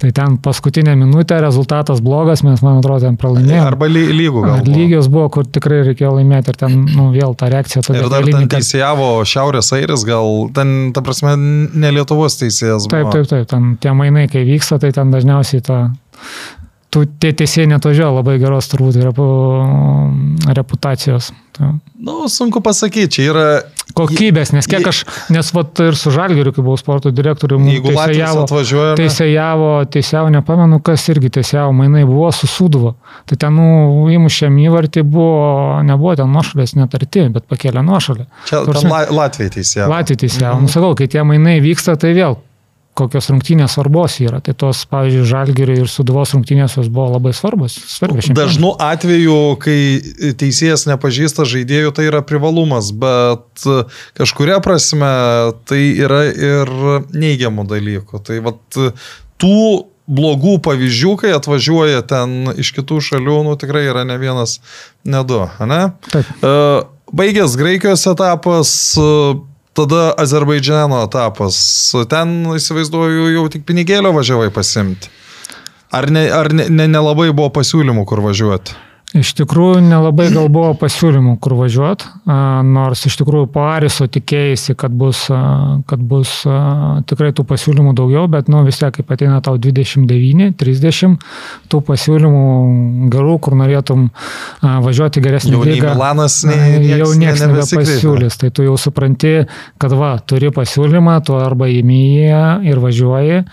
Tai ten paskutinę minutę rezultatas blogas, mes, man atrodo, ten pralaimėjome. Arba ly lygų gal. Ar lygios buvo, kur tikrai reikėjo laimėti ir ten nu, vėl ta reakcija tada. Ir dar ten teisėjavo Šiaurės Airis, gal ten, ta prasme, ne Lietuvos teisėjas. Buvo. Taip, taip, taip, ten tie mainai, kai vyksta, tai ten dažniausiai ta tų tie tiesiai netvažiavo labai geros turbūt repu, reputacijos. Ta. Na, nu, sunku pasakyti, čia yra... Kokybės, nes kiek aš, nes vat ir su Žalgiriu, kai buvau sporto direktoriumi, teisėjavo, atvažiuoja. Teisėjavo, teisėjavo, nepamenu, kas irgi teisėjavo, mainai buvo susūduvo. Tai ten, nu, įmušėm įvartį, buvo, nebuvo ten nuošalės net arti, bet pakėlė nuošalę. Čia Latvijai teisėjavo. Latvijai teisėjavo. Mhm. Nusakau, kai tie mainai vyksta, tai vėl kokios rungtynės svarbos yra. Tai tos, pavyzdžiui, Žalgiriai ir Suduvos rungtynės jos buvo labai svarbos. Dažnu atveju, kai teisėjas nepažįsta žaidėjų, tai yra privalumas, bet kažkuria prasme tai yra ir neigiamų dalykų. Tai vat, tų blogų pavyzdžių, kai atvažiuoja ten iš kitų šalių, nu tikrai yra ne vienas, ne du, ne? E, baigęs Graikijos etapas, tada Azerbaidžiano etapas. Ten, įsivaizduoju, jau tik pinigėlio važiavai pasimti. Ar nelabai ne, ne, ne, ne buvo pasiūlymų, kur važiuoti? Iš tikrųjų, nelabai gal buvo pasiūlymų, kur važiuoti, nors iš tikrųjų po Ariso tikėjasi, kad bus, kad bus tikrai tų pasiūlymų daugiau, bet nu, vis tiek, kaip ateina tau 29, 30, tų pasiūlymų gerų, kur norėtum važiuoti geresnį jau lygą. Milanas ne, jau niekas nebepasiūlys, tai tu jau supranti, kad va, turi pasiūlymą, tu arba įmį ir važiuoji,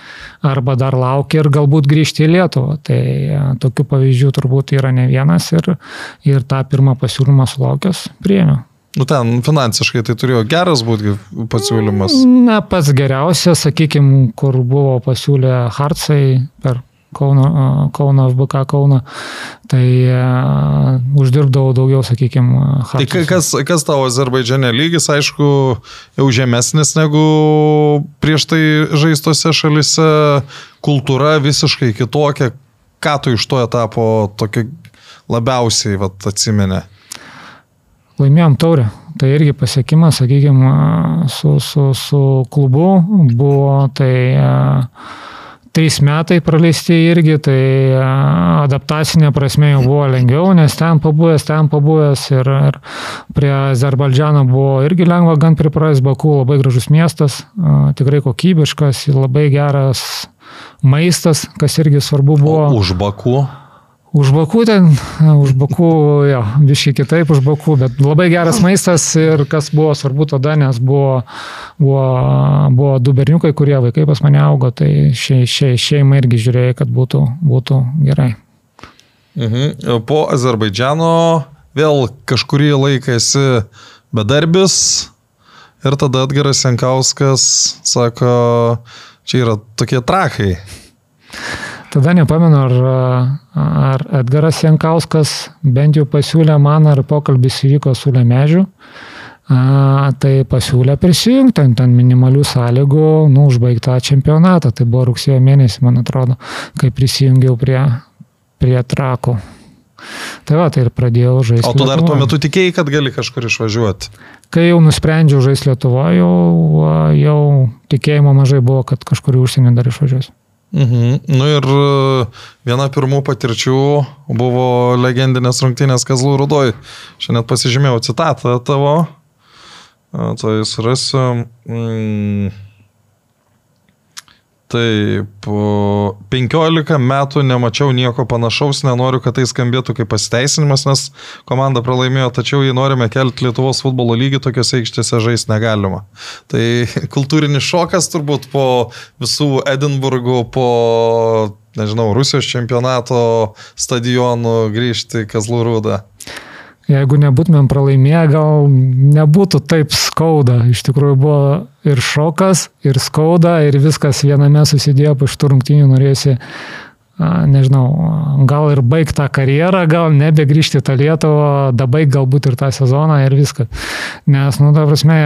arba dar lauki ir galbūt grįžti į Lietuvą. Tai tokių pavyzdžių turbūt yra ne vienas ir, ir tą pirmą pasiūlymą sulaukęs priėmiau. Nu ten finansiškai tai turėjo geras būti pasiūlymas. Na, pats geriausias, sakykime, kur buvo pasiūlę Hartsai per Kauno, Kauno FBK Kauno, tai uh, uždirbdavau daugiau, sakykime, Tai ka- kas, kas tavo Azerbaidžiane lygis, aišku, jau žemesnis negu prieš tai žaistose šalise, kultūra visiškai kitokia. Ką tu iš to etapo tokio labiausiai vat, atsimenė? Laimėjom taurę. Tai irgi pasiekimas, sakykime, su, su, su klubu buvo tai trys metai praleisti irgi, tai adaptacinė prasme jau buvo lengviau, nes ten pabuvęs, ten pabuvęs ir, ir prie Azerbaidžiano buvo irgi lengva gan pripras, Baku labai gražus miestas, tikrai kokybiškas ir labai geras maistas, kas irgi svarbu buvo. O už Bakų. Už bakų ten, [laughs] už bakų, jo, biškai kitaip už bakų, bet labai geras maistas ir kas buvo svarbu tada, nes buvo, buvo, buvo du berniukai, kurie vaikai pas mane augo, tai šei, šei, šeima irgi žiūrėjo, kad būtų, būtų gerai. Mhm. Po Azerbaidžiano vėl kažkurį laiką esi bedarbis ir tada Edgaras Jankauskas sako, čia yra tokie trakai. Tada nepamenu, ar, ar Edgaras Jankauskas bent jau pasiūlė man, ar pokalbis įvyko su Lemežiu. A, tai pasiūlė prisijungti ten, ten minimalių sąlygų, nu, užbaigtą čempionatą. Tai buvo rugsėjo mėnesį, man atrodo, kai prisijungiau prie, prie trako. Tai va, tai ir pradėjau žaisti. O tu dar tuo Lietuvoj. metu tikėjai, kad gali kažkur išvažiuoti. Kai jau nusprendžiau žaisti Lietuvoje, jau, jau tikėjimo mažai buvo, kad kažkur į užsienį dar išvažiuosiu. Mhm. Nu ir e, viena pirmų patirčių buvo legendinės rungtynės Kazlų Rudoj. Šiandien pasižymėjau citatą tavo. A, Tai surasiu. Mm. Taip, po 15 metų nemačiau nieko panašaus, nenoriu, kad tai skambėtų kaip pasiteisinimas, nes komanda pralaimėjo, tačiau jei norime kelti Lietuvos futbolo lygį, tokiuose aikštėse žaisti negalima. Tai [laughs] kultūrinis šokas turbūt po visų Edinburgų, po, nežinau, Rusijos čempionato stadionų grįžti Kazlų Rūdą. Jeigu nebūtumėm pralaimėję, gal nebūtų taip skauda. Iš tikrųjų buvo ir šokas, ir skauda, ir viskas viename susidėjo po šitų rungtynių norėjusi, nežinau, gal ir baigti tą karjerą, gal nebegrįžti tą Lietuvą, dabaig galbūt ir tą sezoną ir viską. Nes, nu, ta prasme,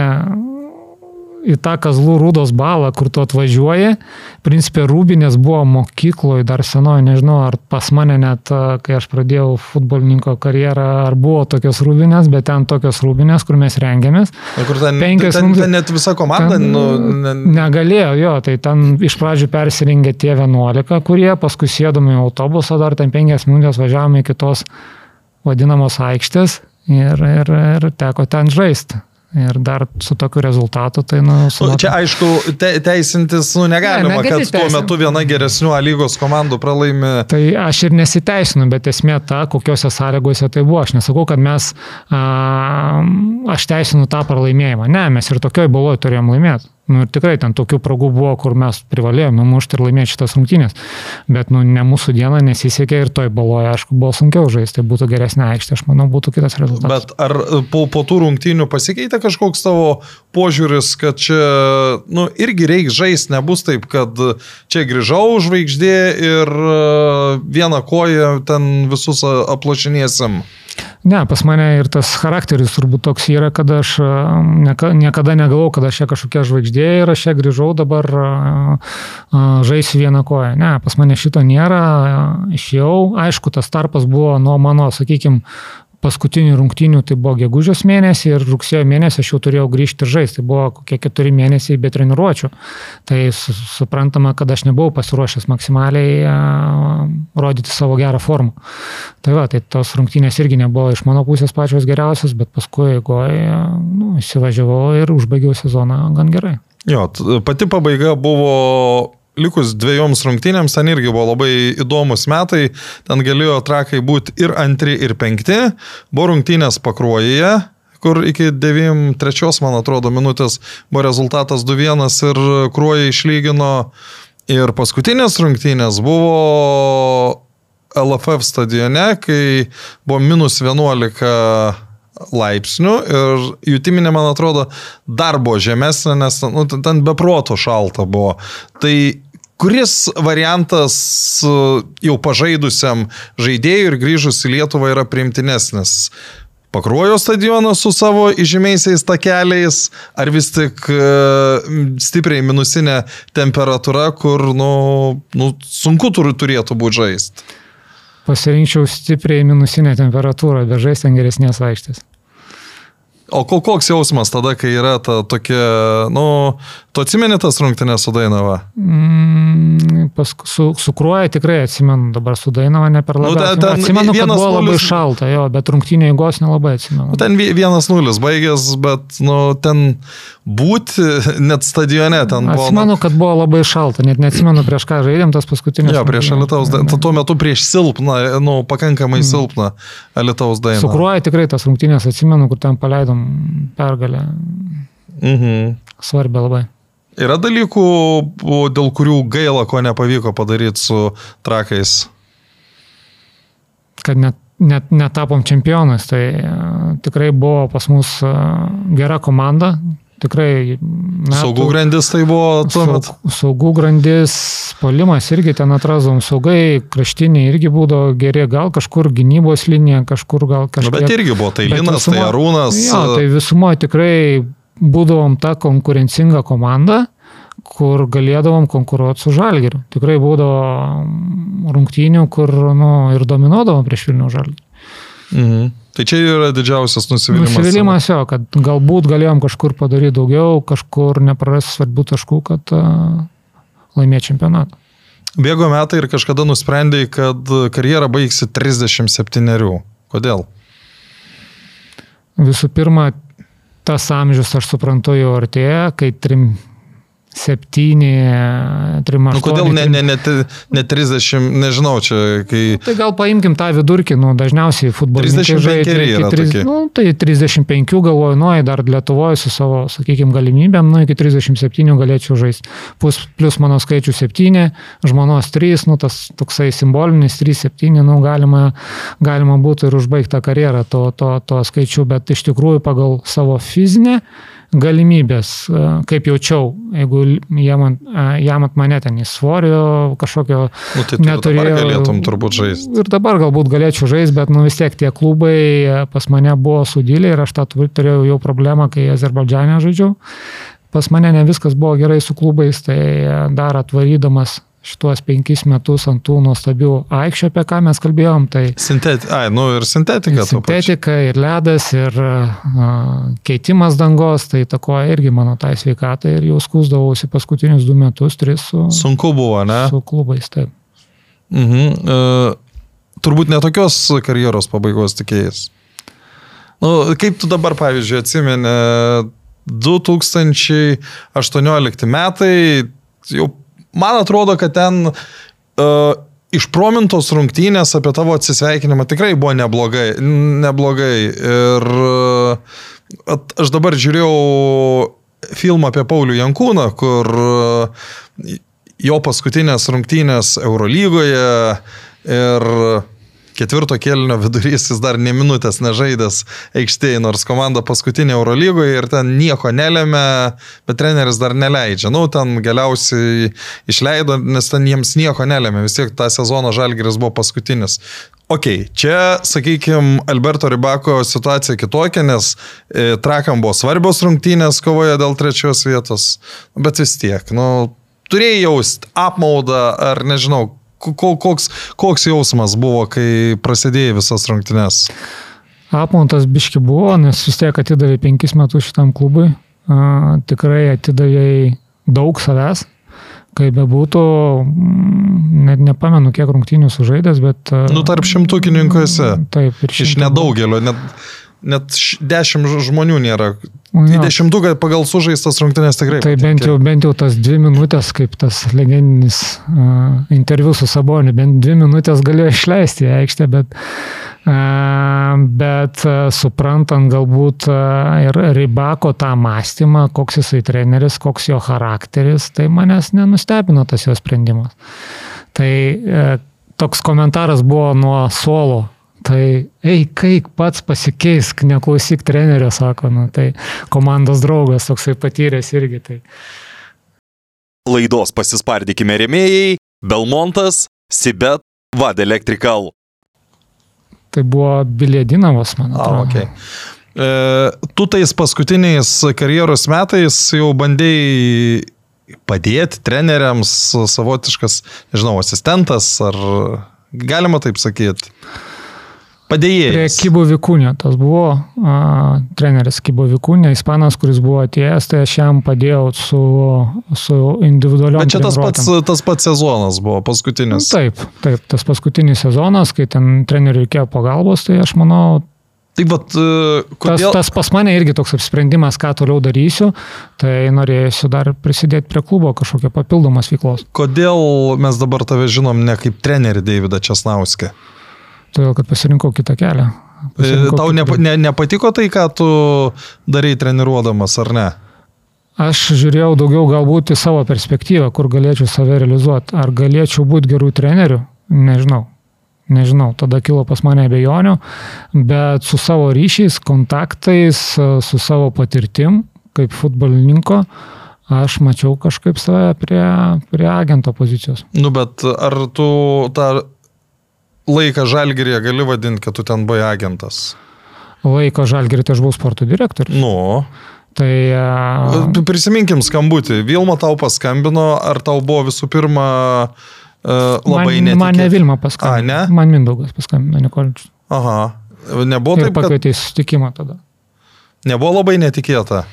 į tą kazlų rūdos balą, kur tu atvažiuoji. Principė rūbinės buvo mokykloje dar senoje, nežinau, ar pas mane net, kai aš pradėjau futbolininko karjerą, ar buvo tokios rūbinės, bet ten tokios rūbinės, kur mes rengiamės. Na, Kur ten, Penkias ten, minutės- ten net visa komanda, Ten, nu, ne, Negalėjo, jo, tai ten iš pradžių persirengė tie 11, kurie paskui sėdome į autobusą, dar ten 5 minutės važiavome iki tos vadinamos aikštės ir, ir, ir teko ten žaisti. Ir dar su tokiu rezultatu, tai, nu, su... Nu, Čia aišku, te, teisintis nu, negalima, Ne, kad tuo metu viena geresnių A lygos komandų pralaimi. Tai aš ir nesiteisinu, bet esmė ta, kokiuose sąlygose tai buvo. Aš nesakau, kad mes, a, aš teisinu tą pralaimėjimą. Ne, mes ir tokioj baloje turėjom laimėti. Nu, ir tikrai ten tokių progų buvo, kur mes privalėjome mušti ir laimėti šitas rungtynės. Bet nu, ne mūsų diena nesisekė ir toj baloje, aišku, buvo sunkiau žaisti, tai būtų geresnė aikštė, aš manau, būtų kitas rezultatas. Bet ar po, po tų rungtynių pasikeitė kažkoks tavo požiūris, kad čia, nu, irgi reiks žaisti, nebus taip, kad čia grįžau žvaigždė ir e, vieną koją ten visus a- aplošinėsim. Ne, pas mane ir tas charakteris turbūt toks yra, kad aš a, nieka- niekada negalvau, kad aš čia kažkokia žvaigždė ir aš čia grįžau dabar a, a, žaisiu vieną koją. Ne, pas mane šito nėra, išėjau, aišku, tas tarpas buvo nuo mano, sakykime, paskutinių rungtynių tai buvo gegužės mėnesį ir rugsėjo mėnesį aš jau turėjau grįžti ir žaisti. Tai buvo kokie keturi mėnesiai be treniruočio. Tai su, suprantama, kad aš nebuvau pasiruošęs maksimaliai a, rodyti savo gerą formą. Tai va, tai tos rungtynės irgi nebuvo iš mano pusės pačios geriausios, bet paskui, jeigu nu, įsivažiavau ir užbaigiau sezoną gan gerai. Jo, pati pabaiga buvo likus dviejoms rungtynėms, ten irgi buvo labai įdomus metai, ten galėjo trakai būti ir antri, ir penkti, buvo rungtynės pakruojėje, kur iki 93, man atrodo, minutės buvo rezultatas 2-1 ir kruoja išlygino. Ir paskutinės rungtynės buvo LFF stadione, kai buvo minus 11 laipsnių ir jutiminė, man atrodo, dar buvo žemesnė, nes nu, ten- beproto šalta buvo. Tai kuris variantas e, jau pažaidusiam žaidėjui ir grįžus į Lietuvą yra priimtinesnis? Pakruojo stadionas su savo įžymiaisiais takeliais, ar vis tik uh, stipriai minusinė temperatūra, kur nu, nu, sunku turėtų būti žaisti? Pasirinkčiau stipriai minusinę temperatūrą, bet žaisti ant geresnės aikštės. O koks jausmas tada, kai yra ta tokia, nu, tu atsimeni tas rungtynės su Dainava? Mm, pas, su, su Kruoja tikrai atsimenu, dabar su Dainava ne per labai. Nu, ten, ten atsimenu, kad buvo labai nulis... šalta, jo, bet rungtynė eigos nelabai atsimenu. Nu, ten vienas nulis baigęs, bet, nu, ten būti [laughs] net stadione ten buvo. Atsimenu, kad buvo labai šalta, net neatsimenu prieš ką žaidėm tas paskutinis. Jo, prieš Alitaus Dainą. Tuo metu prieš silpną, nu, pakankamai mm. silpną Alitaus Dainą. Su Kruoja tikrai tas rungtynės atsimenu, kur ten paleidom pergalę. Mhm. Svarbi labai. Yra dalykų, dėl kurių gaila, ko nepavyko padaryti su trakais. Kad net, net netapom čempionais, tai tikrai buvo pas mus gera komanda, tikrai. Metų, saugų grandis tai buvo tuomet. Saug, saugų grandis, polimas irgi ten atrasom, saugai, kraštiniai irgi būdavo geri, gal kažkur gynybos linija, kažkur gal kažkur. Bet irgi buvo tai Linas, visumo, tai Arūnas. Jo, tai visumo tikrai būdavom ta konkurencinga komanda kur galėdavom konkuruoti su žalgeriu. Tikrai būdavo rungtynių, kur nu, ir dominuodavom prieš Vilnių žalgerį. Mhm. Tai čia yra didžiausias nusivylimas. Nusivylimas jo, kad galbūt galėjom kažkur padaryti daugiau, kažkur neprarasti svarbių taškų, kad uh, laimėti čempionatą. Bėgo metai ir kažkada nusprendėjai, kad karjerą baigsi 37. Kodėl? Visų pirma, tas amžius, aš suprantu, jau artėja, kai trim septyni, trim aštuoni. Nu, kodėl ne, ne, ne, ne 30, nežinau, čia kai... Tai gal paimkim tą vidurkį, nu, dažniausiai futbolininkai žaidžia iki 30, nu, tai 35 galvoju, nu, dar Lietuvoje su savo, sakykime, galimybėm, nu, iki 37 galėčiau žaisti. Plus, plus mano skaičių 7, žmonos 3, nu, tas toksai simbolinis 3-7, nu, galima, galima būtų ir užbaigti tą karjerą to, to, to skaičių, bet iš tikrųjų pagal savo fizinę galimybės, kaip jaučiau, jeigu jam, jam at mane ten į svorio kažkokio nu, tai neturėjau. Dabar galėtum turbūt žaisti. Ir dabar galbūt galėčiau žaisti, bet nu vis tiek tie klubai pas mane buvo sudėlė ir aš tą turėjau jau problemą, kai Azerbaidžiane žaidžiau. Pas mane ne viskas buvo gerai su klubais, tai dar atvarydamas šituos penkis metus ant tų nuostabių aikščių, apie ką mes kalbėjom. Tai sintetika, ai, nu ir sintetika. Sintetika, ir ledas, ir a, keitimas dangos, tai takoja irgi mano tai sveikatai ir jau skusdavausi paskutinius du metus, tris su... Sunku buvo, ne? Su klubais, taip. Mhm. Uh, turbūt netokios karjeros pabaigos tikėjais. Nu, kaip tu dabar, pavyzdžiui, atsimeni, 2018 metai, jau man atrodo, kad ten uh, išpromintos rungtynės apie tavo atsisveikinimą tikrai buvo neblogai. neblogai. Ir uh, aš dabar žiūrėjau filmą apie Paulių Jankūną, kur uh, jo paskutinės rungtynės Eurolygoje ir ketvirto kelnio vidurys jis dar ne minutės nežaidęs aikštėje, nors komanda paskutinė Eurolygoje ir ten nieko nelėmė, bet treneris dar neleidžia. Nu, ten galiausiai išleido, nes ten jiems nieko nelėmė, vis tiek tą sezoną Žalgiris buvo paskutinis. Ok, čia, sakykime, Alberto Ribako situacija kitokia, nes e, trakam buvo svarbios rungtynės kovoje dėl trečios vietos, bet vis tiek, nu, turėjai jaust apmaudą ar nežinau, koks, koks jausmas buvo, kai prasidėjo visas rungtynes? Apmontas biški buvo, nes vis tiek atidavė penkis metus šitam klubui. A, tikrai atidavė daug savęs. Kaip bebūtų, mm, net nepamenu, kiek rungtynių sužaidęs, bet... Nu, tarp šimtukininkų esi. Taip, ir šimtukų. Iš nedaugelio, net net dešimt žmonių nėra. Ja. Dešimtuką pagal sužaistas rungtynės tikrai. Tai bent jau, bent jau tas dvi minutės, kaip tas legendinis uh, interviu su Saboniu, bent dvi minutės galėjo išleisti į aikštę, bet, uh, bet uh, suprantant galbūt uh, ir Rybako tą mąstymą, koks jisai treneris, koks jo charakteris, tai manęs nenustebino tas jo sprendimas. Tai uh, toks komentaras buvo nuo suolo Tai eik, kaip pats pasikeisk, neklausyk trenerio, sako, nu, tai komandos draugas toksai patyręs irgi. Tai Laidos pasispardykime remėjai - Belmontas, Sibet, Vad Electrical. Tai buvo Biliedinovas, man A, atrodo. okay. e, tu tais paskutiniais karjeros metais jau bandėjai padėti treneriams, savotiškas, nežinau, asistentas, ar galima taip sakyti? Prie Padėjėjas. Kybo Vikūnė, tas buvo a, treneris Kybo Vikūnė, ispanas, kuris buvo atėjęs, tai aš jam padėjau su, su individualiom. Bet čia tas pats, tas pats sezonas buvo, paskutinis. Taip, taip, tas paskutinis sezonas, kai ten treneriui reikėjo pagalbos, tai aš manau, e, tas, kodėl... tas pas mane irgi toks apsprendimas, ką toliau darysiu, tai norėsiu dar prisidėti prie klubo kažkokio papildomos veiklos. Kodėl mes dabar tave žinom ne kaip trenerį Davidą Česnauskę? Todėl, kad pasirinkau kitą kelią. Pasirinkau Tau nepa, ne, nepatiko tai, ką tu darai treniruodamas, ar ne? Aš žiūrėjau daugiau galbūt į savo perspektyvą, kur galėčiau save realizuoti. Ar galėčiau būti gerų trenerių? Nežinau. Nežinau, tada kilo pas mane abejonių, bet su savo ryšiais, kontaktais, su savo patirtim kaip futbolininko, aš mačiau kažkaip save prie, prie agento pozicijos. Nu, bet ar tu tą laiką žalgerėje gali vadinti, kad tu ten buvai agentas? Laiko žalgerį, tai aš buvau sporto direktorius. Nu, Tai a, prisiminkim skambutį. Vilma tau paskambino, ar tau buvo visų pirma uh, labai man, man ne netikėta? Vilma paskambino. A, ne? Man Mindaugas paskambino, Nikoličius. Aha. Nebuvo Ir taip, kad pakvietė į susitikimą tada. nebuvo labai netikėta.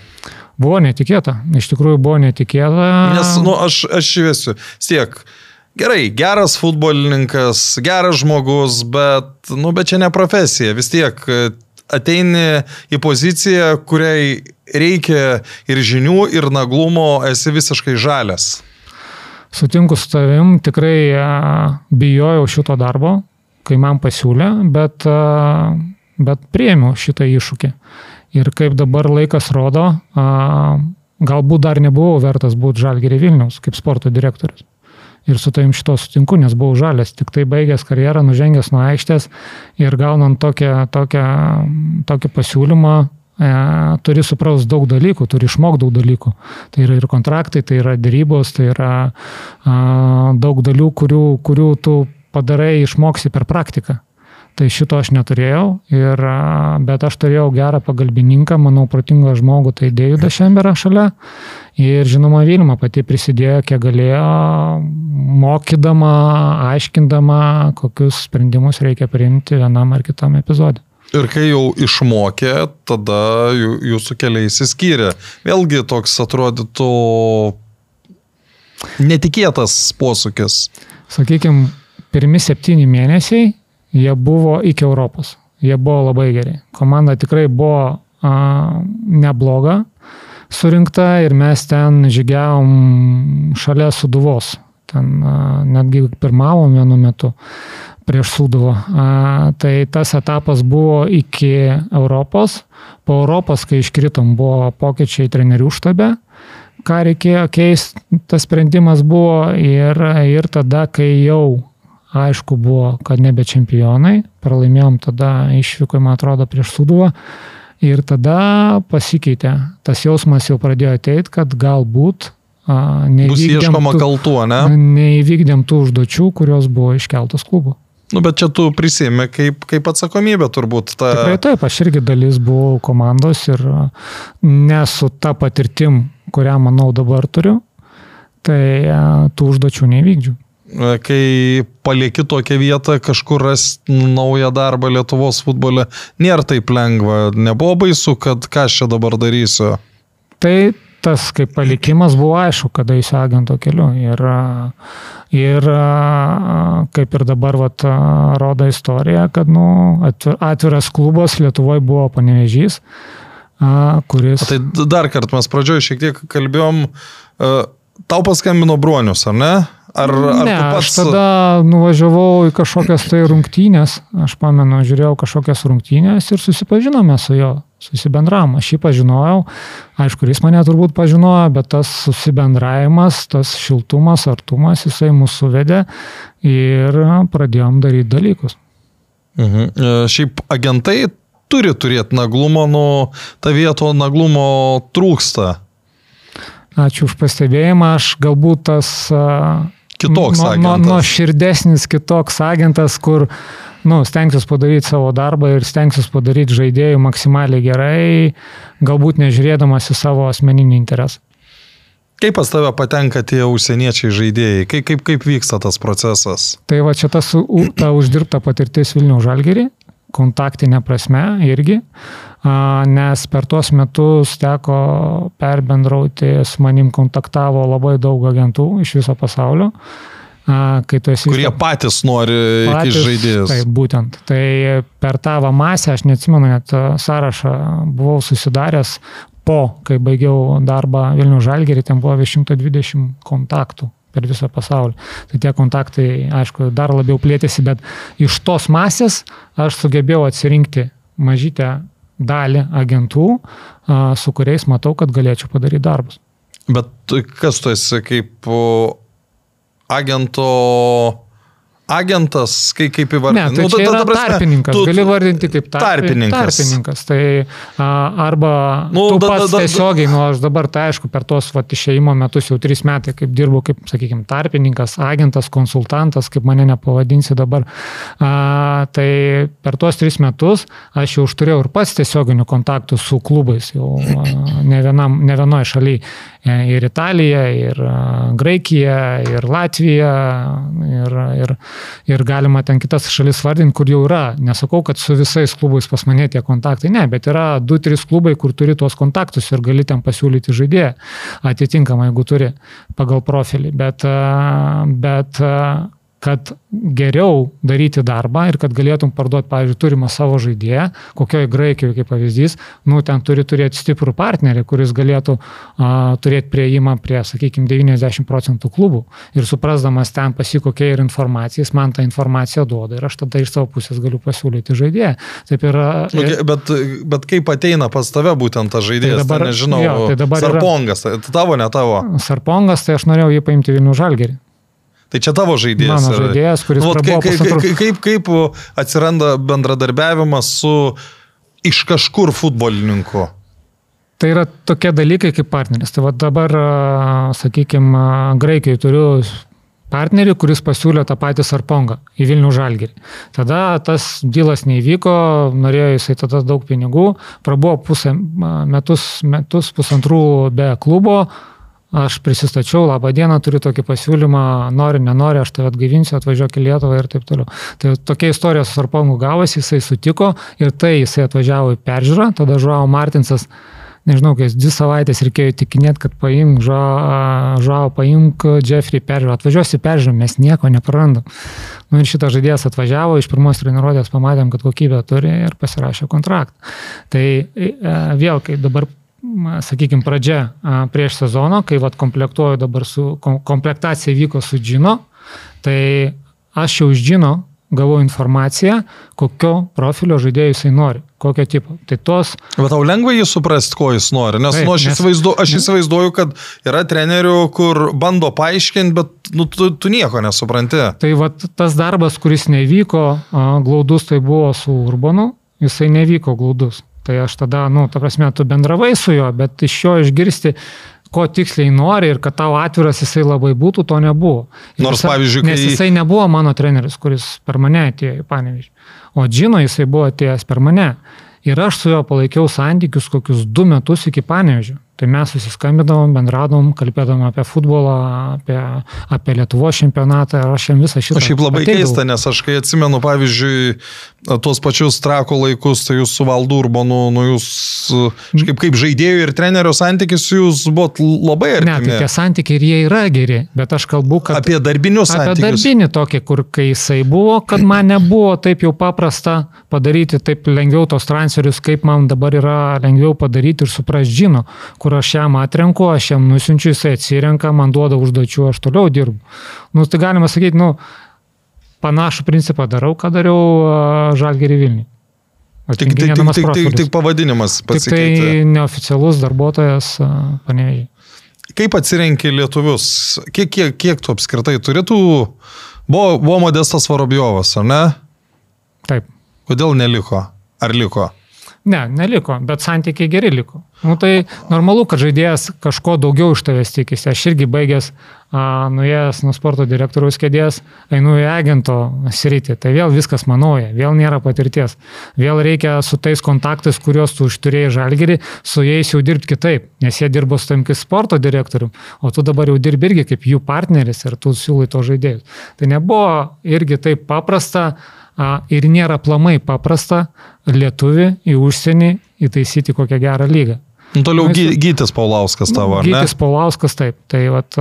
Buvo netikėta, iš tikrųjų buvo netikėta. Nes, nu, aš, aš šviesiu. Siek. Gerai, geras futbolininkas, geras žmogus, bet, nu, bet čia ne profesija. Vis tiek e, ateini į poziciją, kuriai reikia ir žinių, ir naglumo, esi visiškai žalias. Sutinku su tavim, tikrai a, bijojau šito darbo, kai man pasiūlė, bet, a, bet priėmiau šitą iššūkį. Ir kaip dabar laikas rodo, galbūt dar nebuvau vertas būti žalgerį Vilniaus kaip sporto direktorius. Ir su tavim šito sutinku, nes buvau žalės, tik tai baigęs karjerą, nužengęs nuo aikštės ir gaunant tokią, tokią, tokį pasiūlymą, e, turi suprast daug dalykų, turi išmokti daug dalykų. Tai yra ir kontraktai, tai yra dėrybos, tai yra a, daug dalių, kurių, kurių tu padarai, išmoksi per praktiką. Tai šito aš neturėjau, ir, bet aš turėjau gerą pagalbininką, manau, protingą žmogų, tai Deividą Šemberą šalia. Ir žinoma, Vilma pati prisidėjo, kiek galėjo, mokydama, aiškindama, kokius sprendimus reikia priimti vienam ar kitam epizodui. Ir kai jau išmokė, tada jūsų keliai įsiskyrė. Vėlgi toks atrodytų netikėtas posūkis. Sakykime, pirmi septyni mėnesiai jie buvo iki Europos. Jie buvo labai geri. Komanda tikrai buvo a, nebloga surinkta ir mes ten žygiavom šalia Suduvos. Ten a, netgi pirmavom vienu metu prieš Suduvą. A, tai tas etapas buvo iki Europos. Po Europos, kai iškritom, buvo pokyčiai trenerių štabe ką reikėjo keisti, tas sprendimas buvo ir, ir tada, kai jau aišku buvo, kad nebe čempionai, pralaimėjom tada išvyko, man atrodo, prieš Suduvą ir tada pasikeitė. Tas jausmas jau pradėjo ateiti, kad galbūt a, neįvykdėm tų- kaltų, ne? neįvykdėm tų užduočių, kurios buvo iškeltos klubo. Nu, bet čia tu prisėmė kaip, kaip atsakomybė turbūt. Ta... Tikrai taip, aš irgi dalis buvau komandos ir a, ne su ta patirtim, kurią manau dabar turiu, tai tų užduočių neįvykdžiu. Kai palieki tokią vietą, kažkur rasti naują darbą Lietuvos futbole, nėra taip lengva. Nebuvo baisu, kad ką aš čia dabar darysiu. Tai tas kaip palikimas buvo aišku, kada eisiu agento keliu. Ir, a, ir a, kaip ir dabar vat, a, rodo istorija, kad nu, atvi- atviras klubas Lietuvoje buvo panevežys, a, kuris... Tai d- dar kartą mes pradžioje šiek tiek kalbėjom, e, tau paskambino bronius, ar ne? Ar, ar ne, tu aš pats... tada nuvažiavau į kažkokias tai rungtynės, aš pamenu, žiūrėjau kažkokias rungtynės ir susipažinome su juo, susibendravom. Aš jį pažinojau, aišku, jis mane turbūt pažinojo, bet tas susibendravimas, tas šiltumas, artumas, jisai mūsų suvedė ir pradėjom daryti dalykus. Mhm. E, Šiaip agentai turi turėti naglumo, nu, ta vieto naglumo trūksta. Ačiū už pastebėjimą. Aš galbūt tas kitoks agentas. Nuo, nuo širdesnis kitoks agentas, kur nu, stengsiuosi padaryti savo darbą ir stengsiuosi padaryti žaidėjų maksimaliai gerai, galbūt nežiūrėdamas į savo asmeninį interesą. Kaip pas tave patenka tie užsieniečiai žaidėjai? Kaip, kaip, kaip vyksta tas procesas? Tai va čia tas ta uždirbta patirtis Vilnių žalgerį, kontaktinė prasme irgi, nes per tuos metus teko perbendrauti, su manim kontaktavo labai daug agentų iš viso pasaulio. Esi, Kurie patys nori patys, iki žaidėjus. Taip, būtent. Tai per tavo masę, aš neatsimenu net sąrašą, buvau susidaręs po, kai baigiau darbą Vilnių Žalgerį, ten buvo 120 kontaktų per visą pasaulį. Tai tie kontaktai, aišku, dar labiau plėtėsi, bet iš tos masės aš sugebėjau atsirinkti mažytę dalį agentų, su kuriais matau, kad galėčiau padaryti darbus. Bet kas tu esi kaip agento agentas, kaip, kaip įvardinti. Ne, tai nu, čia yra prasme, tarpininkas, tu, gali vardinti kaip tarpi, tarpininkas. tarpininkas. Tai a, arba nu, tu da, pats da, da, tiesiogiai, nu aš dabar tai aišku, per tuos vat, išėjimo metus jau trys metai, kaip dirbu, kaip, sakykime, tarpininkas, agentas, konsultantas, kaip mane nepavadinsi dabar. A, tai per tuos tris metus aš jau užturėjau ir pats tiesioginių kontaktų su klubais, jau a, ne, vienam, ne vienoje šalyje. Ir Italija, ir Graikija, ir Latvija, ir, ir, ir galima ten kitas šalis vardinti, kur jau yra. Nesakau, kad su visais klubais pas mane tie kontaktai, ne, bet yra 2-3 klubai, kur turi tuos kontaktus ir gali ten pasiūlyti žaidėją atitinkamai, jeigu turi pagal profilį. Bet, bet kad geriau daryti darbą ir kad galėtum parduoti, pavyzdžiui, turimą savo žaidėją, kokioje Graikijoje, kaip pavyzdys, nu, ten turi turėti stiprų partnerį, kuris galėtų a, turėti prieimą prie, sakykime, 90 procentų klubų ir suprasdamas ten pasikokia ir informacija, jis man tą informaciją duoda ir aš tada iš savo pusės galiu pasiūlyti žaidėją. Taip yra. Ir... Bet, bet kaip ateina pas tave būtent tas žaidėjas, tai dabar, tai nežinau, jo, tai dabar Sarpongas, yra... tai tavo, ne tavo. Sarpongas, tai aš norėjau jį paimti Vilnių žalgerį. Tai čia tavo žaidėjas. Mano žaidėjas, kuris nu, kaip, kaip, kaip, kaip, kaip atsiranda bendradarbiavimas su iš kažkur futbolininku? Tai yra tokie dalykai kaip partneris. Tai va dabar, sakykime, Graikijoje turiu partnerį, kuris pasiūlė tą patį Sarpongą į Vilnių Žalgirį. Tada tas dylas neįvyko, norėjo jisai tada daug pinigų, prabuvo pusę metus, metus pusantrų be klubo, Aš prisistačiau, labą dieną, turiu tokį pasiūlymą, nori, nenori, aš tave atgaivinsiu, atvažiuok į Lietuvą ir taip toliau. Tai tokia istorija su Sarpongu gavosi, jisai sutiko ir tai jisai atvažiavo į peržiūrą, tada Žuavo Martinsas, nežinau, kai dvi savaitės reikėjo tikinėti, kad paimk, Žuavo, paimk Jeffrey peržiūrą, atvažiuosi peržiūrą, mes nieko neprarandam. Nu ir šitas žaidėjas atvažiavo, iš pirmos treniruotės pamatėm, kad kokybę turi ir pasirašė kontraktą. Tai e, vėl, kai dabar sakykime, pradžia prieš sezoną, kai vat, komplektuoju dabar su, komplektacija vyko su džino, tai aš jau iš džino gavau informaciją, kokio profilio žaidėjų jisai nori, kokio tipo. Tai tos... Bet tau lengva jį suprasti, ko jis nori, nes, taip, nu, aš, nes... Įsivaizduoju, aš įsivaizduoju, kad yra trenerių, kur bando paaiškinti, bet nu, tu, tu nieko nesupranti. Tai va tas darbas, kuris nevyko, glaudus tai buvo su Urbanu, jisai nevyko glaudus. Tai aš tada, nu, ta prasme, tu bendravai su juo, bet iš jo išgirsti, ko tiksliai nori ir kad tau atviras jisai labai būtų, to nebuvo. Ir Nors, visa, pavyzdžiui, kai... Nes jisai nebuvo mano treneris, kuris per mane atėjo į panevižį. O Džino jisai buvo atėjęs per mane. Ir aš su juo palaikiau santykius kokius du metus iki panevižio. Tai mes susiskambindavom, bendradavom, kalbėdavom apie futbolą, apie, apie Lietuvo čempionatą ir aš jam visą šitą. Aš šiaip labai ateidavau. keista, nes aš kai atsimenu, pavyzdžiui, tuos pačius trako laikus, tai jūs su Valdu Urbanu, nu jūs kaip, kaip žaidėjų ir trenerio santykis, jūs buvot labai artimi. Ne, tai tie santykiai ir jie yra geri, bet aš kalbu, kad... Apie darbinius santykius. Apie darbinį tokį, kur kai jisai buvo, kad man nebuvo taip jau paprasta padaryti taip lengviau tos transferius, kaip man dabar yra lengviau padaryti ir supras žino, kur kur aš jam atrenku, aš jam nusinčiu, jisai atsirenka, man duoda užduočių, aš toliau dirbu. Nu, tai galima sakyti, nu, panašų principą darau, ką dariau Žalgerį Vilniui. Tik, tik, tik, tik, tik, tik pavadinimas pasikeitė. Tik tai neoficialus darbuotojas panevėžiai. Kaip atsirenki lietuvius? Kiek, kiek, kiek tu apskritai turėtų? Buvo, buvo Modestas Vorobjovas, ar ne? Taip. Kodėl neliko? Ar liko? Ne, neliko, bet santykiai geri liko. Nu, tai normalu, kad žaidėjas kažko daugiau iš tavęs tikisi. Aš irgi baigęs, nuėjęs nuo sporto direktoriaus kėdės, einu į agento sritį. Tai vėl viskas manoja, vėl nėra patirties. Vėl reikia su tais kontaktais, kuriuos tu užturėjai žalgerį, su jais jau dirbti kitaip, nes jie dirbo su tam kaip sporto direktorium, o tu dabar jau dirbi irgi kaip jų partneris ir tu siūlai to žaidėjus. Tai nebuvo irgi taip paprasta ir nėra plamai paprasta lietuvį į užsienį įtaisyti kokią gerą lygą. Nu, toliau Mes, Gytis Paulauskas tavo, ar ne? Gytis Paulauskas taip. Tai vat,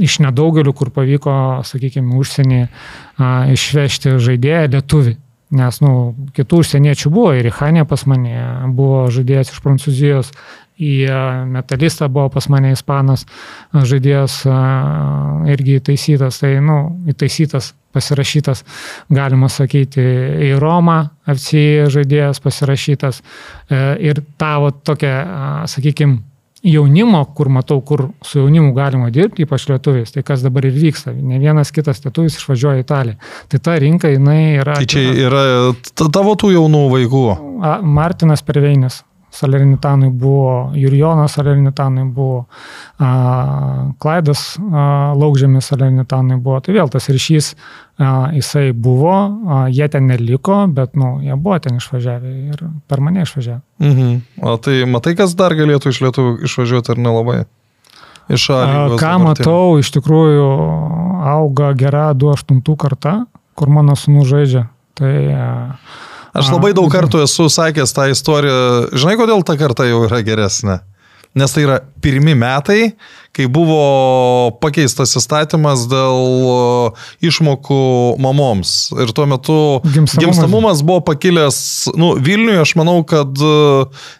iš nedaugelių, kur pavyko, sakykime, užsienį a, išvežti žaidėją lietuvį. Nes, nu, kitų užsieniečių buvo ir Ihanė pas mane, buvo žaidėjas iš Prancūzijos, į metalistą buvo pas mane ispanas, žaidėjas irgi įtaisytas, tai, nu, įtaisytas pasirašytas, galima sakyti, į Romą FC žaidėjas pasirašytas e, ir tavo tokia, sakykime, jaunimo, kur matau, kur su jaunimu galima dirbti, ypač lietuviais, tai kas dabar ir vyksta. Ne vienas kitas lietuvis išvažiuoja į Italiją. Tai ta rinka, jinai yra... Tai čia yra tavo tų jaunų vaikų. Martinas Perveinis. Salernitanoje buvo, Jurjonas Salernitanoje buvo, a, Klaidas a, Laukžėmis Salernitanoje buvo. Tai vėl tas ryšys a, jisai buvo, a, jie ten neliko, bet, nu, jie buvo ten išvažiavę ir per mane išvažiavę. Mhm. O tai matai, kas dar galėtų iš lietuvių išvažiuoti ar nelabai? Iš šalių. Ką matau, iš tikrųjų auga gera 2-8 karta, kur mano sunu žaidžia. Tai a, Aš labai daug kartų esu sakęs tą istoriją. Žinai, kodėl ta karta jau yra geresnė? Nes tai yra pirmi metai, kai buvo pakeistas įstatymas dėl išmokų mamoms. Ir tuo metu gimstamumas, gimstamumas buvo pakilęs, nu, Vilniuje aš manau, kad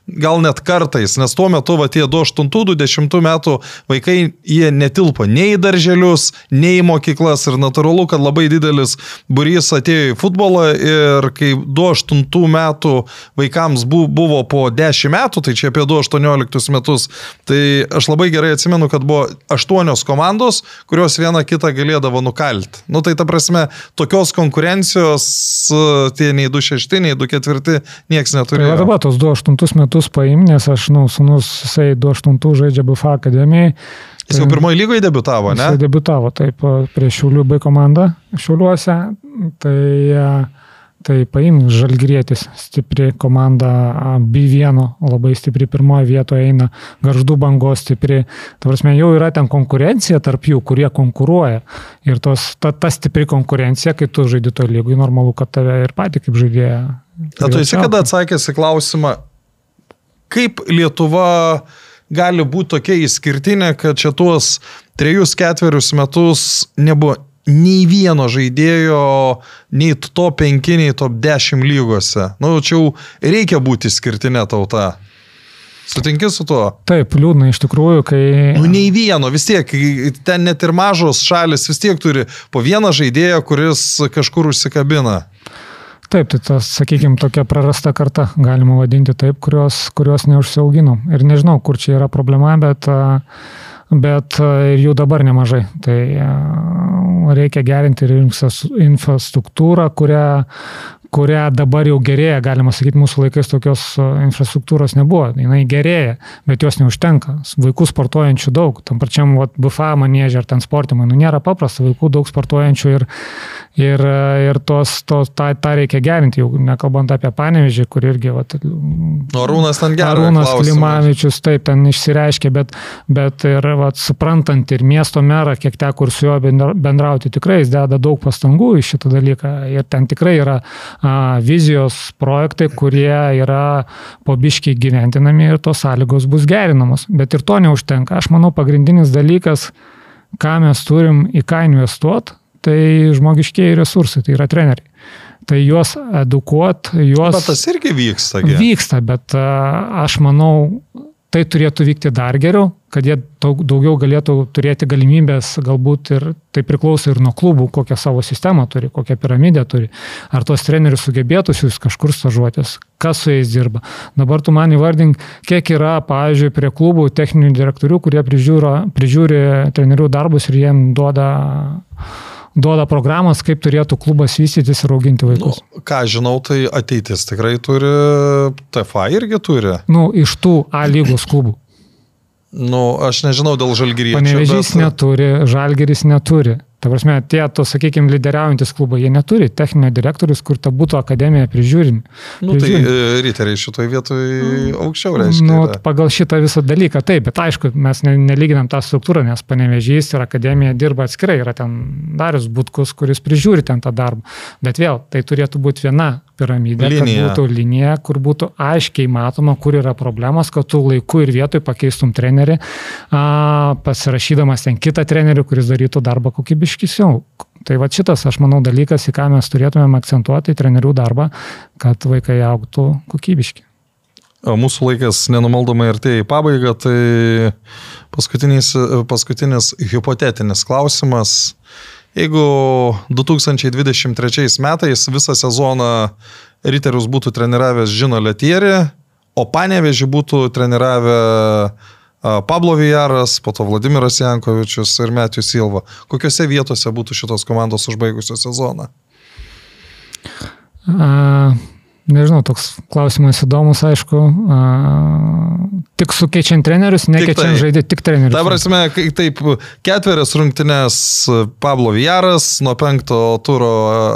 gal net kartais, nes tuo metu, va, tie 28-20 metų vaikai, jie netilpo nei į darželius, nei į mokyklas ir natūralu, kad labai didelis burys atėjo į futbolą ir kai 28 metų vaikams buvo po 10 metų, tai čia apie 2-18 metus, tai aš labai gerai atsimenu, kad kad buvo aštuonios komandos, kurios viena kitą galėdavo nukalti. Nu tai ta prasme, tokios konkurencijos tie nei 2-6, nei 2-4 niekas neturėjo. Tai dabar tos 2-8 metus paim, nes aš, nu, sunus, jisai 2-8 žaidžia BFA akademijai. Jis jau pirmoji lygoje debitavo, ne? Jis debitavo, taip, prie Šiaulių B komandą Šiauliuose. Tai uh, Tai paimk Žalgrėtis, stipri komanda B1, labai stipri pirmoje vietoje eina, Garždų bangos stipri. Tavarsime, jau yra ten konkurencija tarp jų, kurie konkuruoja. Ir tos, ta, ta stipri konkurencija, kai tu žaidži to lygui, normalu, kad tave ir pati kaip žaidėja. Na, tu esi kada atsakęs į klausimą, kaip Lietuva gali būti tokia išskirtinė, kad čia tuos trejus ketverius metus nebuvo nei vieno žaidėjo, nei top 5, nei top 10 lygose. Na, nu, čia jau reikia būti skirtinė tauta. Sutinki su tuo? Taip, liūdna iš tikrųjų, kai... Nu, nei vieno, vis tiek, ten net ir mažos šalis vis tiek turi po vieną žaidėją, kuris kažkur užsikabina. Taip, tai tas, sakykime, tokia prarasta karta, galima vadinti taip, kurios, kurios neužsiauginom. Ir nežinau, kur čia yra problema, bet uh, bet e, ir jų dabar nemažai. Tai e, reikia gerinti ir infrastruktūrą, kurią, kurią dabar jau gerėja, galima sakyti, mūsų laikais tokios e, infrastruktūros nebuvo, jinai gerėja, bet jos neužtenka. Vaikų sportuojančių daug, tam pačiam vat, BFA manėžė ar ten sportimai, nu nėra paprasta, vaikų daug sportuojančių ir, ir, ir tos, tos, tą, tą reikia gerinti, jau nekalbant apie panevežį, kur irgi... Vat, Arūnas ten geras. Arūnas Klimavičius taip ten išsireiškė, bet, bet ir vat, suprantant ir miesto merą, kiek teko ir su juo bendrauti, tikrai jis deda daug pastangų į šitą dalyką ir ten tikrai yra vizijos projektai, kurie yra pobiškiai gyventinami ir tos sąlygos bus gerinamos. Bet ir to neužtenka. Aš manau, pagrindinis dalykas, ką mes turim į ką investuoti, tai žmogiškiai resursai, tai yra treneriai. Tai juos edukuot, juos... Bet tas irgi vyksta. Gi. Vyksta, bet aš manau, tai turėtų vykti dar geriau, kad jie daug, daugiau galėtų turėti galimybės, galbūt ir tai priklauso ir nuo klubų, kokią savo sistemą turi, kokią piramidę turi. Ar tos trenerius sugebėtų jūs kažkur stažuotis, kas su jais dirba. Dabar tu man įvardink, kiek yra, pavyzdžiui, prie klubų techninių direktorių, kurie prižiūro, prižiūri trenerių darbus ir jiem duoda duoda programas, kaip turėtų klubas vystytis ir auginti vaikus. Nu, ką žinau, tai ateitis tikrai turi, TFA irgi turi. Nu, iš tų A lygos klubų. Nu, aš nežinau dėl žalgyriečių. Panevežys bet... neturi, žalgeris neturi. Ta prasme, tie, to, sakykime, lyderiaujantis klubai, jie neturi techninio direktorius, kur ta būtų akademija prižiūrimi. Nu, tai e, riteriai šitoje vietoje mm. aukščiau reiškia. Nu, yra. pagal šitą visą dalyką, taip, bet aišku, mes ne, nelyginam tą struktūrą, nes panevežys ir akademija dirba atskirai, yra ten Darius Butkus, kuris prižiūri ten tą darbą. Bet vėl, tai turėtų būti viena piramidė, linija. kad būtų linija, kur būtų aiškiai matoma, kur yra problemos, kad tu laiku ir vietoj pakeistum trenerį, a, pasirašydamas ten kitą trenerių, kuris darytų darbą kokybiškai kokybiškiau. Tai va šitas, aš manau, dalykas, į ką mes turėtumėm akcentuoti, trenerių darbą, kad vaikai auktų kokybiški. Mūsų laikas nenumaldomai artėja į pabaigą, tai paskutinis, paskutinis hipotetinis klausimas. Jeigu 2023 metais visą sezoną Riterius būtų treniravęs Žino Letieri, o Panevežį būtų treniravę Pablo Vijaras, po to Vladimiras Jankovičius ir Metijus Silva. Kokiuose vietose būtų šitos komandos užbaigusios sezoną? A, nežinau, toks klausimas įdomus, aišku. A, tik sukeičiant trenerius, nekeičiant tai, žaidėjų, tik trenerius. Ta prasme, taip, ketverias rungtynės Pablo Vijaras nuo penkto turo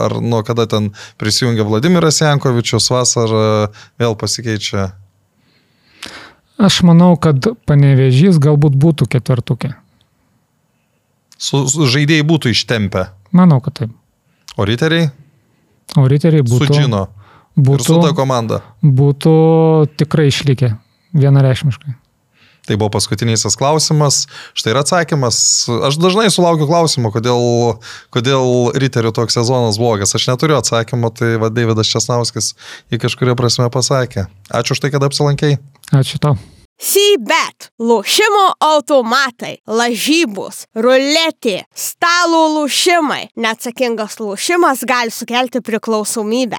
ar nuo kada ten prisijungia Vladimiras Jankovičius, vasarą vėl pasikeičia Aš manau, kad panevežys galbūt būtų ketvirtukė. Su, su žaidėjai būtų ištempę. Manau, kad taip. O riteriai? O riteriai būtų. Sudžino. Būtų. Ir su ta komanda. Būtų tikrai išlikę. Vienareikšmiškai. Tai buvo paskutinysis klausimas. Štai ir atsakymas. Aš dažnai sulaukiu klausimų, kodėl, kodėl riterių toks sezonas blogas. Aš neturiu atsakymo, tai va Davidas Česnauskis į kažkuria prasme pasakė. Ačiū už tai, kad apsilankėjai. Ačiū tau. Sybet, lošimo automatai, lažybos, ruletė, stalo lošimai. Neatsakingas lošimas gali sukelti priklausomybę.